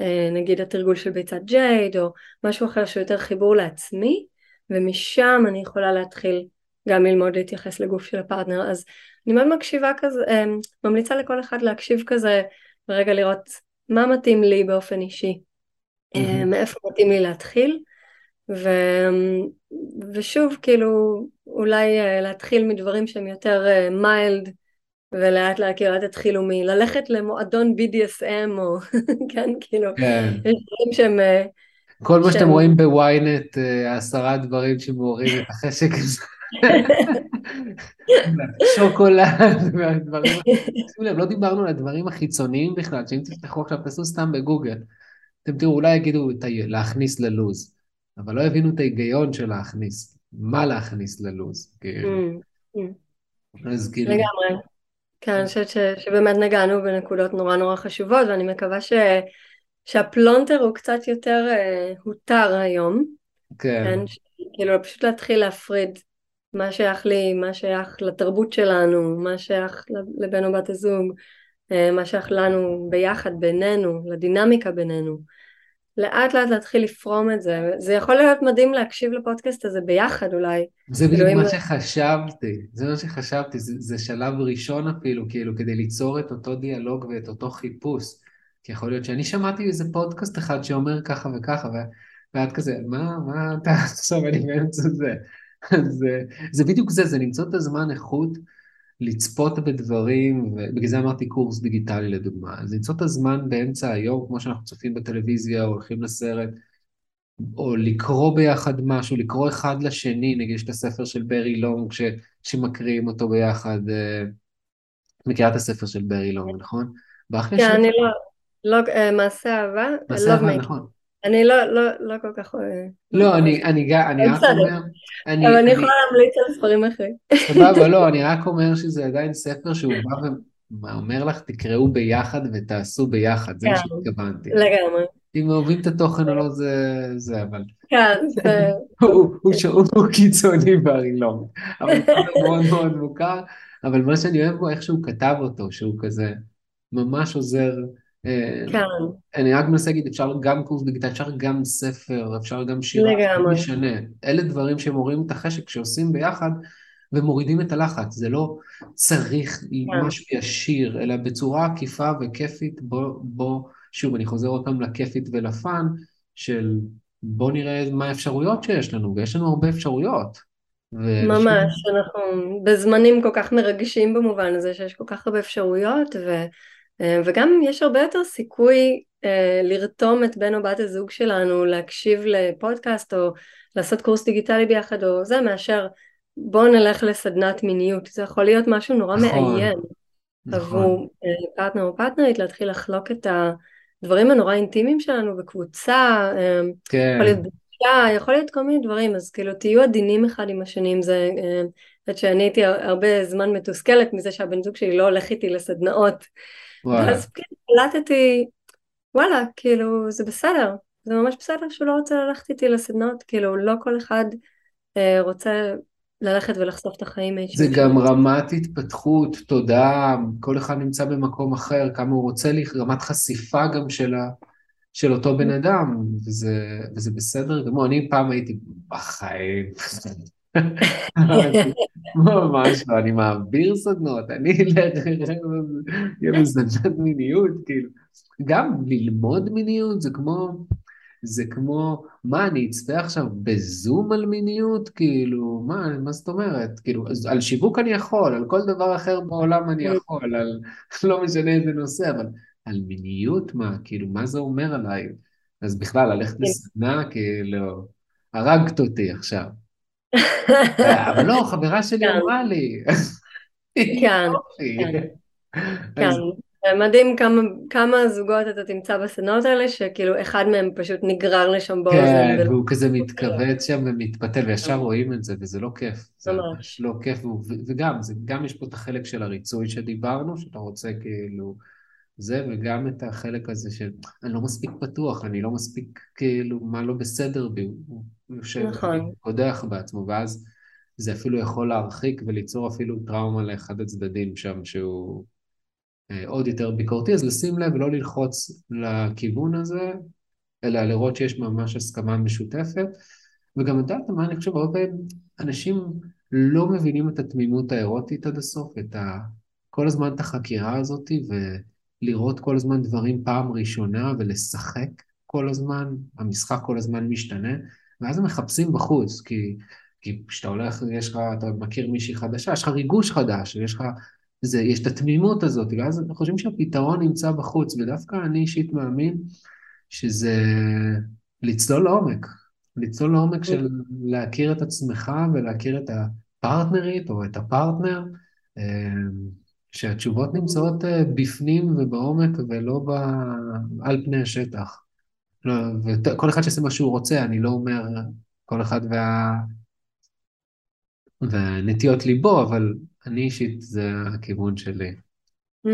אה, נגיד התרגול של ביצת ג'ייד או משהו אחר שהוא יותר חיבור לעצמי ומשם אני יכולה להתחיל גם ללמוד להתייחס לגוף של הפרטנר. אז אני מאוד מקשיבה כזה, אמ, ממליצה לכל אחד להקשיב כזה ורגע לראות מה מתאים לי באופן אישי, mm-hmm. מאיפה מתאים לי להתחיל. ו... ושוב כאילו אולי אה, להתחיל מדברים שהם יותר מיילד אה, ולאט לאט כאילו אל תתחילו מללכת למועדון BDSM או כן כאילו כן. יש דברים שהם אה, כל מה שאתם רואים בוויינט עשרה דברים שמעוררים את החשק הזה שוקולד והדברים שימו לב לא דיברנו על הדברים החיצוניים בכלל שאם תפתחו עכשיו תעשו סתם בגוגל אתם תראו אולי יגידו להכניס ללוז אבל לא הבינו את ההיגיון של להכניס, מה להכניס ללו"ז, כאילו. Mm, mm. אז כאילו... כן, אני חושבת שבאמת נגענו בנקודות נורא נורא חשובות, ואני מקווה ש... שהפלונטר הוא קצת יותר uh, הותר היום. כן. כן ש... כאילו פשוט להתחיל להפריד מה שייך לי, מה שייך לתרבות שלנו, מה שייך לבן או בת הזוג, uh, מה שייך לנו ביחד, בינינו, לדינמיקה בינינו. לאט לאט להתחיל לפרום את זה, זה יכול להיות מדהים להקשיב לפודקאסט הזה ביחד אולי. זה בדיוק מה שחשבתי, זה מה שחשבתי, זה, זה שלב ראשון אפילו, כאילו, כדי ליצור את אותו דיאלוג ואת אותו חיפוש. כי יכול להיות שאני שמעתי איזה פודקאסט אחד שאומר ככה וככה, ואת כזה, מה, מה אתה עכשיו, אני באמצע זה. אז זה בדיוק זה, זה למצוא את הזמן איכות. לצפות בדברים, ובגלל זה אמרתי קורס דיגיטלי לדוגמה, אז למצוא את הזמן באמצע היום, כמו שאנחנו צופים בטלוויזיה או הולכים לסרט, או לקרוא ביחד משהו, לקרוא אחד לשני, נגיד יש את הספר של ברי לונג ש, שמקריאים אותו ביחד, אה, מכירה את הספר של ברי לונג, נכון? כן, אני לא, לא, אה, מעשה אהבה, מעשה אהבה, נכון. אני לא, לא, לא כל כך... לא, אני, אני, אני רק אומר... אני, אבל אני יכולה להמליץ על ספרים אחרים. סבבה, לא, אני רק אומר שזה עדיין ספר שהוא בא ואומר לך, תקראו ביחד ותעשו ביחד, זה מה כן, שהתכוונתי. לגמרי. אם אוהבים את התוכן או לא, זה, זה אבל... כן, זה... הוא קיצוני בארילון, אבל הוא מאוד מאוד מוכר, אבל מה שאני אוהב בו, איך שהוא כתב אותו, שהוא כזה ממש עוזר... אה, כן. אני רק מנסה להגיד, אפשר גם קורס דיגיטלי, אפשר גם ספר, אפשר גם שירה, לגמרי. לא משנה. אלה דברים שמורידים את החשק שעושים ביחד ומורידים את הלחץ. זה לא צריך כן. משהו ישיר, אלא בצורה עקיפה וכיפית, בוא, בוא, שוב, אני חוזר עוד פעם לכיפית ולפאן, של בוא נראה מה האפשרויות שיש לנו, ויש לנו הרבה אפשרויות. ממש, אנחנו בזמנים כל כך מרגשים במובן הזה שיש כל כך הרבה אפשרויות, ו... אה, וגם יש הרבה יותר סיכוי אה, לרתום את בן או בת הזוג שלנו להקשיב לפודקאסט או לעשות קורס דיגיטלי ביחד או זה מאשר בואו נלך לסדנת מיניות. זה יכול להיות משהו נורא נכון, מעיין נכון. עבור אה, פרטנר או פרטנרית להתחיל לחלוק את הדברים הנורא אינטימיים שלנו בקבוצה כן. יכול להיות בקשה יכול להיות כל מיני דברים. אז כאילו תהיו עדינים אחד עם השני זה את שאני הייתי הרבה זמן מתוסכלת מזה שהבן זוג שלי לא הולך איתי לסדנאות ואז החלטתי וואלה, כאילו, זה בסדר, זה ממש בסדר שהוא לא רוצה ללכת איתי לסדנות, כאילו, לא כל אחד אה, רוצה ללכת ולחשוף את החיים. זה גם רמת התפתחות, תודעה, כל אחד נמצא במקום אחר, כמה הוא רוצה, רמת חשיפה גם של, ה, של אותו בן אדם, וזה, וזה בסדר גמור. אני פעם הייתי בחיים. ממש לא, אני מעביר סדנות, אני אלך לסדנת מיניות, כאילו. גם ללמוד מיניות זה כמו, זה כמו, מה, אני אצפה עכשיו בזום על מיניות? כאילו, מה, מה זאת אומרת? כאילו, על שיווק אני יכול, על כל דבר אחר בעולם אני יכול, על לא משנה איזה נושא, אבל על מיניות מה? כאילו, מה זה אומר עליי? אז בכלל, ללכת כן. לסדנה, כאילו, הרגת אותי עכשיו. אבל לא, חברה שלי כן. אמרה לי. כן, כן. כן. מדהים כמה, כמה זוגות אתה תמצא בסדנות האלה, שכאילו אחד מהם פשוט נגרר לשם באוזן. כן, ולא... והוא כזה מתכווץ שם ומתפתל, וישר רואים את זה, וזה לא כיף. זה ממש לא כיף, וגם, זה, גם יש פה את החלק של הריצוי שדיברנו, שאתה רוצה כאילו... זה, וגם את החלק הזה של אני לא מספיק פתוח, אני לא מספיק כאילו מה לא בסדר בי, הוא יושב נכון. וקודח בעצמו, ואז זה אפילו יכול להרחיק וליצור אפילו טראומה לאחד הצדדים שם שהוא אה, עוד יותר ביקורתי, אז לשים לב ולא ללחוץ לכיוון הזה, אלא לראות שיש ממש הסכמה משותפת, וגם יודעת מה אני חושב, הרבה פעמים אנשים לא מבינים את התמימות האירוטית עד הסוף, את ה... כל הזמן את החקירה הזאת, ולראות כל הזמן דברים פעם ראשונה ולשחק כל הזמן, המשחק כל הזמן משתנה, ואז הם מחפשים בחוץ, כי כי כשאתה הולך, יש לך, אתה מכיר מישהי חדשה, יש לך ריגוש חדש, יש לך זה, יש את התמימות הזאת, ואז אנחנו חושבים שהפתרון נמצא בחוץ, ודווקא אני אישית מאמין שזה לצלול לעומק, לצלול לעומק של להכיר את עצמך ולהכיר את הפרטנרית או את הפרטנר, אה, שהתשובות נמצאות אה, בפנים ובעומק ולא ב... על פני השטח. לא, וכל אחד שיעשה מה שהוא רוצה, אני לא אומר כל אחד וה... ונטיות ליבו, אבל אני אישית זה הכיוון שלי. Mm,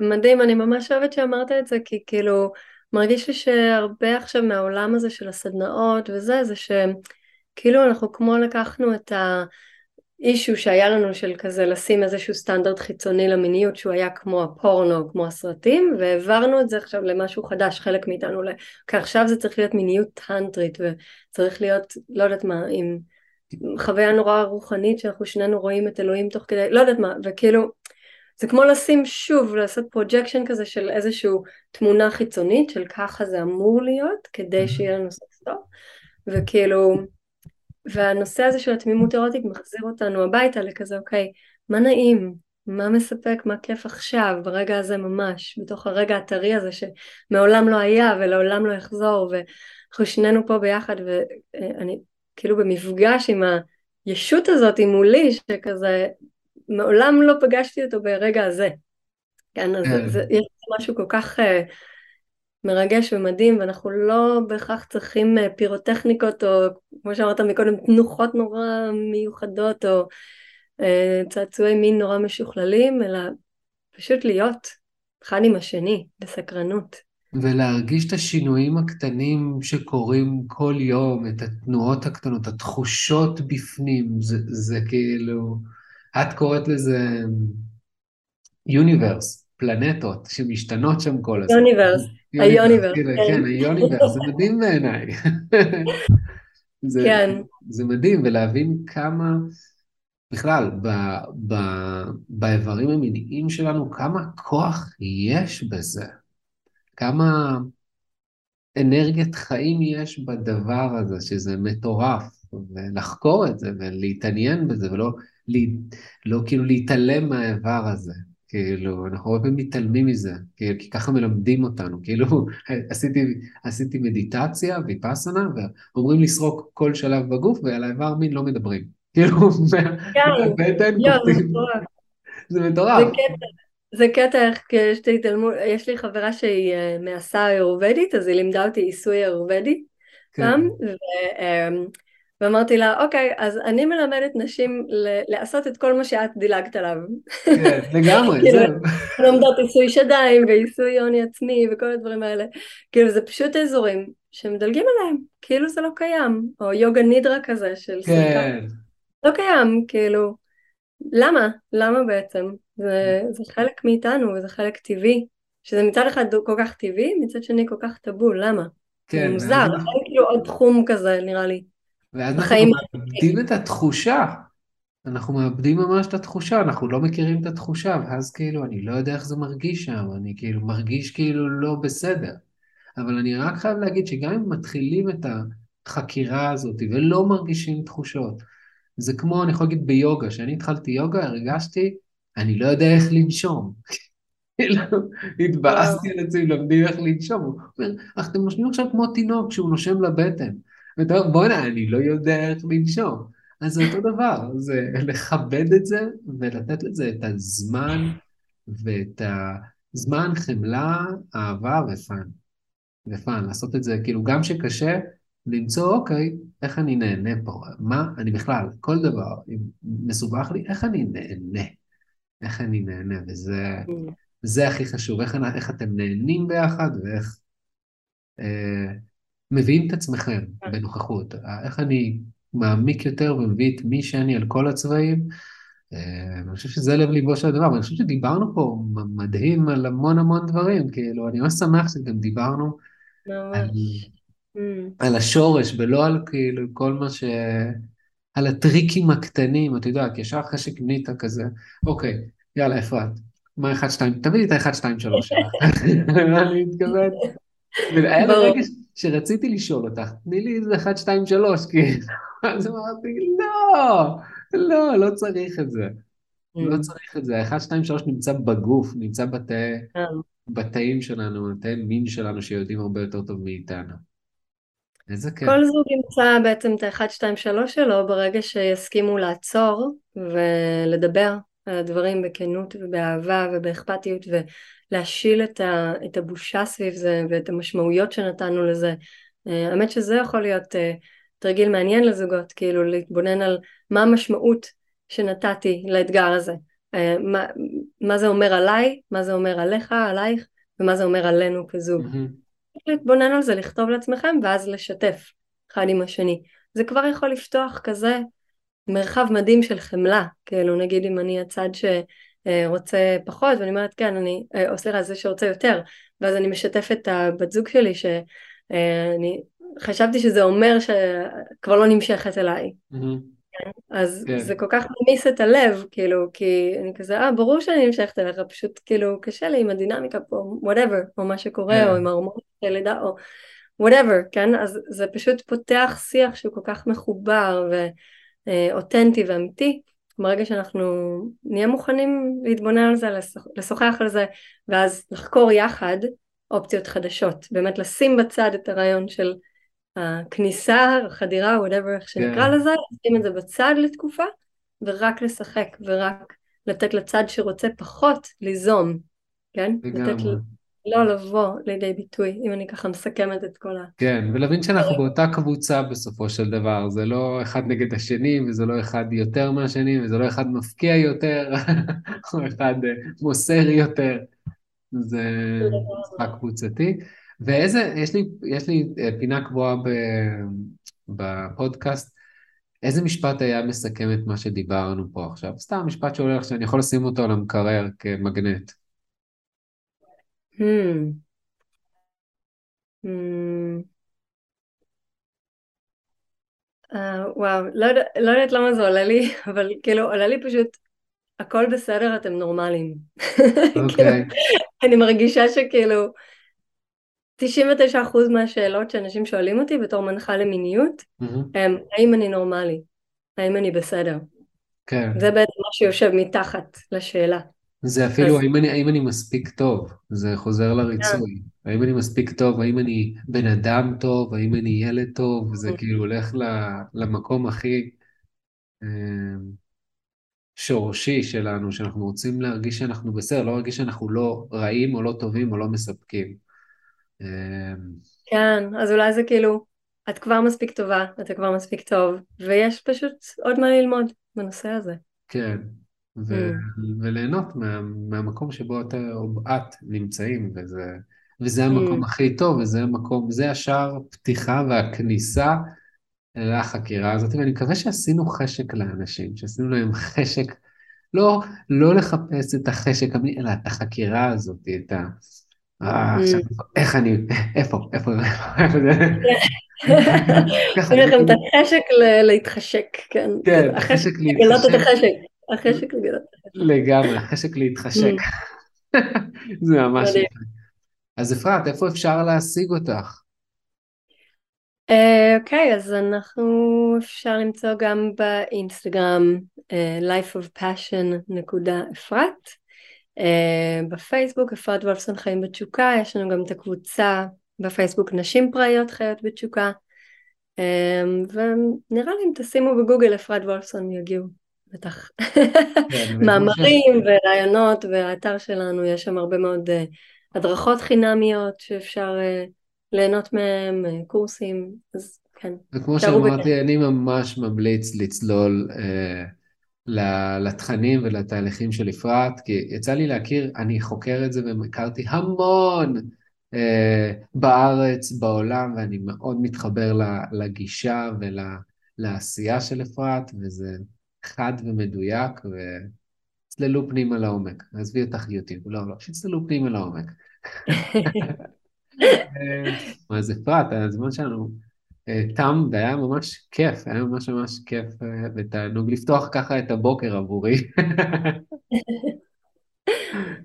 מדהים, אני ממש אוהבת שאמרת את זה, כי כאילו מרגיש לי שהרבה עכשיו מהעולם הזה של הסדנאות וזה, זה שכאילו אנחנו כמו לקחנו את האישו שהיה לנו של כזה לשים איזשהו סטנדרט חיצוני למיניות שהוא היה כמו הפורנו, כמו הסרטים, והעברנו את זה עכשיו למשהו חדש, חלק מאיתנו, כי עכשיו זה צריך להיות מיניות טנטרית וצריך להיות, לא יודעת מה, עם... חוויה נורא רוחנית שאנחנו שנינו רואים את אלוהים תוך כדי, לא יודעת מה, וכאילו זה כמו לשים שוב, לעשות projection כזה של איזושהי תמונה חיצונית של ככה זה אמור להיות כדי שיהיה לנו סוף טוב, וכאילו, והנושא הזה של התמימות אירוטית מחזיר אותנו הביתה לכזה אוקיי, מה נעים, מה מספק, מה כיף עכשיו, ברגע הזה ממש, בתוך הרגע הטרי הזה שמעולם לא היה ולעולם לא יחזור, ואנחנו שנינו פה ביחד, ואני כאילו במפגש עם הישות הזאת מולי, שכזה מעולם לא פגשתי אותו ברגע הזה. כן, אז כן. זה, יש משהו כל כך uh, מרגש ומדהים, ואנחנו לא בהכרח צריכים uh, פירוטכניקות, או כמו שאמרת מקודם, תנוחות נורא מיוחדות, או uh, צעצועי מין נורא משוכללים, אלא פשוט להיות אחד עם השני, בסקרנות. ולהרגיש את השינויים הקטנים שקורים כל יום, את התנועות הקטנות, התחושות בפנים, זה, זה כאילו, את קוראת לזה universe, פלנטות שמשתנות שם כל הזמן. universe, ה universe. כאילו, כן, כן ה universe, זה מדהים בעיניי. זה, כן. זה מדהים, ולהבין כמה, בכלל, ב, ב, באיברים המיניים שלנו, כמה כוח יש בזה. כמה אנרגיית חיים יש בדבר הזה, שזה מטורף, ולחקור את זה ולהתעניין בזה, ולא לא כאילו להתעלם מהאיבר הזה. כאילו, אנחנו הרבה פעמים מתעלמים מזה, כי, כי ככה מלמדים אותנו, כאילו, עשיתי, עשיתי מדיטציה, ויפאסנה, ואומרים לסרוק כל שלב בגוף, ועל האיבר מין לא מדברים. כאילו, מהבטן קופצים. זה מטורף. זה קטע, זה קטע איך יש לי התעלמות, יש לי חברה שהיא אה, מעשה אירובדית, אז היא לימדה אותי עיסוי אירובדי כן. אמ, ואמרתי לה, אוקיי, אז אני מלמדת נשים לעשות את כל מה שאת דילגת עליו. כן, לגמרי, כאילו, זהו. לומדות עיסוי שדיים ועיסוי הוני עצמי וכל הדברים האלה. כאילו זה פשוט אזורים שמדלגים עליהם, כאילו זה לא קיים, או יוגה נידרה כזה של. כן. לא קיים, כאילו, למה? למה בעצם? זה, זה חלק מאיתנו וזה חלק טבעי, שזה מצד אחד כל כך טבעי, מצד שני כל כך טאבו, למה? כן. זה מוזר, אין כאילו עוד תחום כזה נראה לי. ואז אנחנו מאבדים את התחושה. אנחנו מאבדים ממש את התחושה, אנחנו לא מכירים את התחושה, ואז כאילו, אני לא יודע איך זה מרגיש שם, אני כאילו מרגיש כאילו לא בסדר. אבל אני רק חייב להגיד שגם אם מתחילים את החקירה הזאת ולא מרגישים תחושות, זה כמו, אני יכול להגיד ביוגה, כשאני התחלתי יוגה הרגשתי, אני לא יודע איך לנשום. כאילו, התבאסתי על עצמי, לומדים איך לנשום. הוא אומר, אתם נושמים עכשיו כמו תינוק שהוא נושם לבטן. ואתה אומר, בוא'נה, אני לא יודע איך לנשום. אז זה אותו דבר, זה לכבד את זה ולתת לזה את הזמן ואת הזמן, חמלה, אהבה ופאן. ופאן, לעשות את זה, כאילו, גם שקשה, למצוא, אוקיי, איך אני נהנה פה? מה, אני בכלל, כל דבר, אם מסובך לי, איך אני נהנה? איך אני נהנה? וזה זה הכי חשוב, איך, איך אתם נהנים ביחד ואיך אה, מביאים את עצמכם בנוכחות. איך אני מעמיק יותר ומביא את מי שאני על כל הצבעים. אה, אני חושב שזה לב ליבו של הדבר, ואני חושב שדיברנו פה מדהים על המון המון דברים, כאילו, אני ממש שמח שגם דיברנו על, mm. על השורש, ולא על כאילו כל מה ש... על הטריקים הקטנים, אתה יודע, כי ישר אחרי שקנית כזה, אוקיי, יאללה, אפרת, מה 1, 2, תביא לי את ה-1, 2, 3 שלך. אני מתכוון? שרציתי לשאול אותך, תני לי איזה 1, 2, 3, כי... אז אמרתי, לא, לא, לא צריך את זה. לא mm. צריך את זה. 1, 2, 3 נמצא בגוף, נמצא כן. בתאים שלנו, בתאי מין שלנו שיודעים הרבה יותר טוב מאיתנו. איזה כיף. כל זוג ימצא בעצם את ה-1, 2, 3 שלו ברגע שיסכימו לעצור ולדבר על הדברים בכנות ובאהבה ובאכפתיות ולהשיל את, ה, את הבושה סביב זה ואת המשמעויות שנתנו לזה. אה, האמת שזה יכול להיות אה, תרגיל מעניין לזוגות, כאילו להתבונן על מה המשמעות שנתתי לאתגר הזה. אה, מה, מה זה אומר עליי, מה זה אומר עליך, עלייך, ומה זה אומר עלינו כזוג. Mm-hmm. להתבונן על זה, לכתוב לעצמכם ואז לשתף אחד עם השני. זה כבר יכול לפתוח כזה מרחב מדהים של חמלה, כאילו נגיד אם אני הצד שרוצה פחות ואני אומרת כן אני, אה, או סליחה זה שרוצה יותר ואז אני משתפת את הבת זוג שלי שאני אה, חשבתי שזה אומר שכבר לא נמשכת אליי mm-hmm. אז כן. זה כל כך ממיס את הלב כאילו כי אני כזה אה ברור שאני נמשכת אליך פשוט כאילו קשה לי עם הדינמיקה פה whatever או מה שקורה yeah. או עם ההורמונים של לידה או whatever כן אז זה פשוט פותח שיח שהוא כל כך מחובר ו... אה, ואמיתי, ברגע שאנחנו נהיה מוכנים להתבונן על זה, לשוחח על זה, ואז לחקור יחד אופציות חדשות, באמת לשים בצד את הרעיון של הכניסה, החדירה, whatever איך שנקרא yeah. כן. לזה, לשים את זה בצד לתקופה, ורק לשחק, ורק לתת לצד שרוצה פחות ליזום, כן? לגמרי. לתת לא לבוא לידי ביטוי, אם אני ככה מסכמת את כל ה... כן, ולהבין שאנחנו באותה קבוצה בסופו של דבר, זה לא אחד נגד השני, וזה לא אחד יותר מהשני, וזה לא אחד מפקיע יותר, או אחד אה, מוסר יותר, זה משחק קבוצתי. ואיזה, יש לי, יש לי אה, פינה קבועה בפודקאסט, איזה משפט היה מסכם את מה שדיברנו פה עכשיו? סתם משפט שעולה לך שאני יכול לשים אותו על המקרר כמגנט. Hmm. Hmm. Uh, וואו, לא, לא יודעת למה זה עולה לי, אבל כאילו עולה לי פשוט הכל בסדר, אתם נורמלים. כאילו, אוקיי. אני מרגישה שכאילו 99% מהשאלות שאנשים שואלים אותי בתור מנחה למיניות הם האם אני נורמלי? האם אני בסדר? כן. זה בעצם מה שיושב מתחת לשאלה. זה אפילו אז האם אני, האם אני מספיק טוב, זה חוזר לריצוי. האם אני מספיק טוב, האם אני בן אדם טוב, האם אני ילד טוב, זה כאילו הולך ל- למקום הכי אה, שורשי שלנו, שאנחנו רוצים להרגיש שאנחנו בסדר, לא להרגיש שאנחנו לא רעים או לא טובים או לא מספקים. אה, כן, אז אולי זה כאילו, את כבר מספיק טובה, אתה כבר מספיק טוב, ויש פשוט עוד מה ללמוד בנושא הזה. כן, ו- Mm, וליהנות מה, מהמקום שבו אתה או את נמצאים, וזה, וזה המקום mm, הכי טוב, וזה המקום, זה השער פתיחה והכניסה לחקירה הזאת, ואני מקווה שעשינו חשק לאנשים, שעשינו להם חשק, לא, לא לחפש את החשק המיני, אלא את החקירה הזאת, את ה... אה, עכשיו, mm. איך אני, איפה, איפה, איפה זה, יש לכם את החשק להתחשק, כן, כן, החשק החשק לגלות את להתחשק, החשק, החשק החשק. לגמרי, החשק להתחשק, Mm, זה ממש. יפה. אז אפרת, איפה אפשר להשיג אותך? אה, אוקיי, אז אנחנו אפשר למצוא גם באינסטגרם אה, lifeofpassion.אפרת, אה, בפייסבוק אפרת וולפסון חיים בתשוקה, יש לנו גם את הקבוצה בפייסבוק נשים פראיות חיות בתשוקה, אה, ונראה לי אם תשימו בגוגל אפרת וולפסון יגיעו, בטח. כן. מאמרים ורעיונות והאתר שלנו, יש שם הרבה מאוד אה, הדרכות חינמיות שאפשר אה, ליהנות מהם, אה, קורסים, אז כן, וכמו. שאמרתי, אני ממש ממליץ לצלול אה, לתכנים ולתהליכים של אפרת, כי יצא לי להכיר, אני חוקר את זה והכרתי המון אה, בארץ, בעולם, ואני מאוד מתחבר לגישה ולעשייה של אפרת, וזה חד ומדויק, וצללו פנימה לעומק. עזבי אותך יוטיוב, לא, לא, שצללו פנימה לעומק. אה, אז אפרת, הזמן שלנו אה, תם, והיה ממש כיף, היה ממש ממש כיף אה, ותענוג לפתוח ככה את הבוקר עבורי.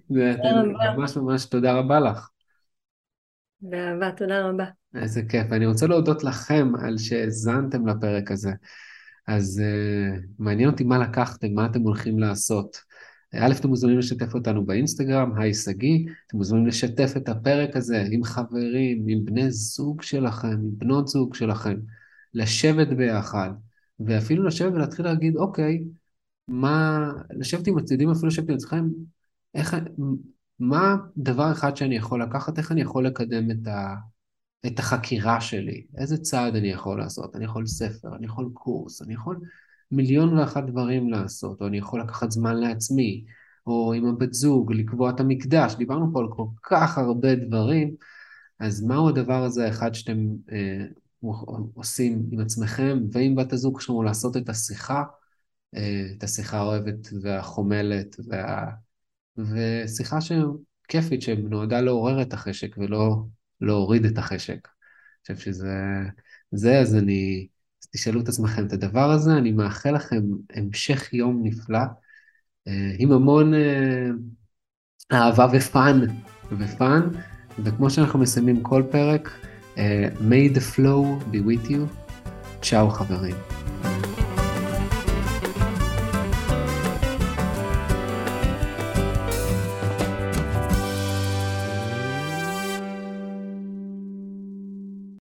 ממש ממש תודה רבה לך. באהבה, תודה רבה. איזה כיף. אני רוצה להודות לכם על שהאזנתם לפרק הזה. אז uh, מעניין אותי מה לקחתם, מה אתם הולכים לעשות. א', אתם מוזמנים לשתף אותנו באינסטגרם, היי שגיא, אתם מוזמנים לשתף את הפרק הזה עם חברים, עם בני זוג שלכם, עם בנות זוג שלכם, לשבת ביחד, ואפילו לשבת ולהתחיל להגיד, אוקיי, מה, לשבת עם הצדדים, אפילו עם עצמכם, איך, מה דבר אחד שאני יכול לקחת, איך אני יכול לקדם את ה... את החקירה שלי, איזה צעד אני יכול לעשות, אני יכול ספר, אני יכול קורס, אני יכול מיליון ואחת דברים לעשות, או אני יכול לקחת זמן לעצמי, או עם הבת זוג, לקבוע את המקדש, דיברנו פה על כל כך הרבה דברים, אז מהו הדבר הזה האחד שאתם אה, עושים עם עצמכם ועם בת הזוג שלנו לעשות את השיחה, אה, את השיחה האוהבת והחומלת, וה... ושיחה שכיפית, שנועדה לעורר את החשק ולא להוריד את החשק. אני חושב שזה, זה, אז אני, אז תשאלו את עצמכם את הדבר הזה, אני מאחל לכם המשך יום נפלא, אה, עם המון אה, אהבה ופאן, ופאן, וכמו שאנחנו מסיימים כל פרק, אה, may the flow be with you, צ'או חברים.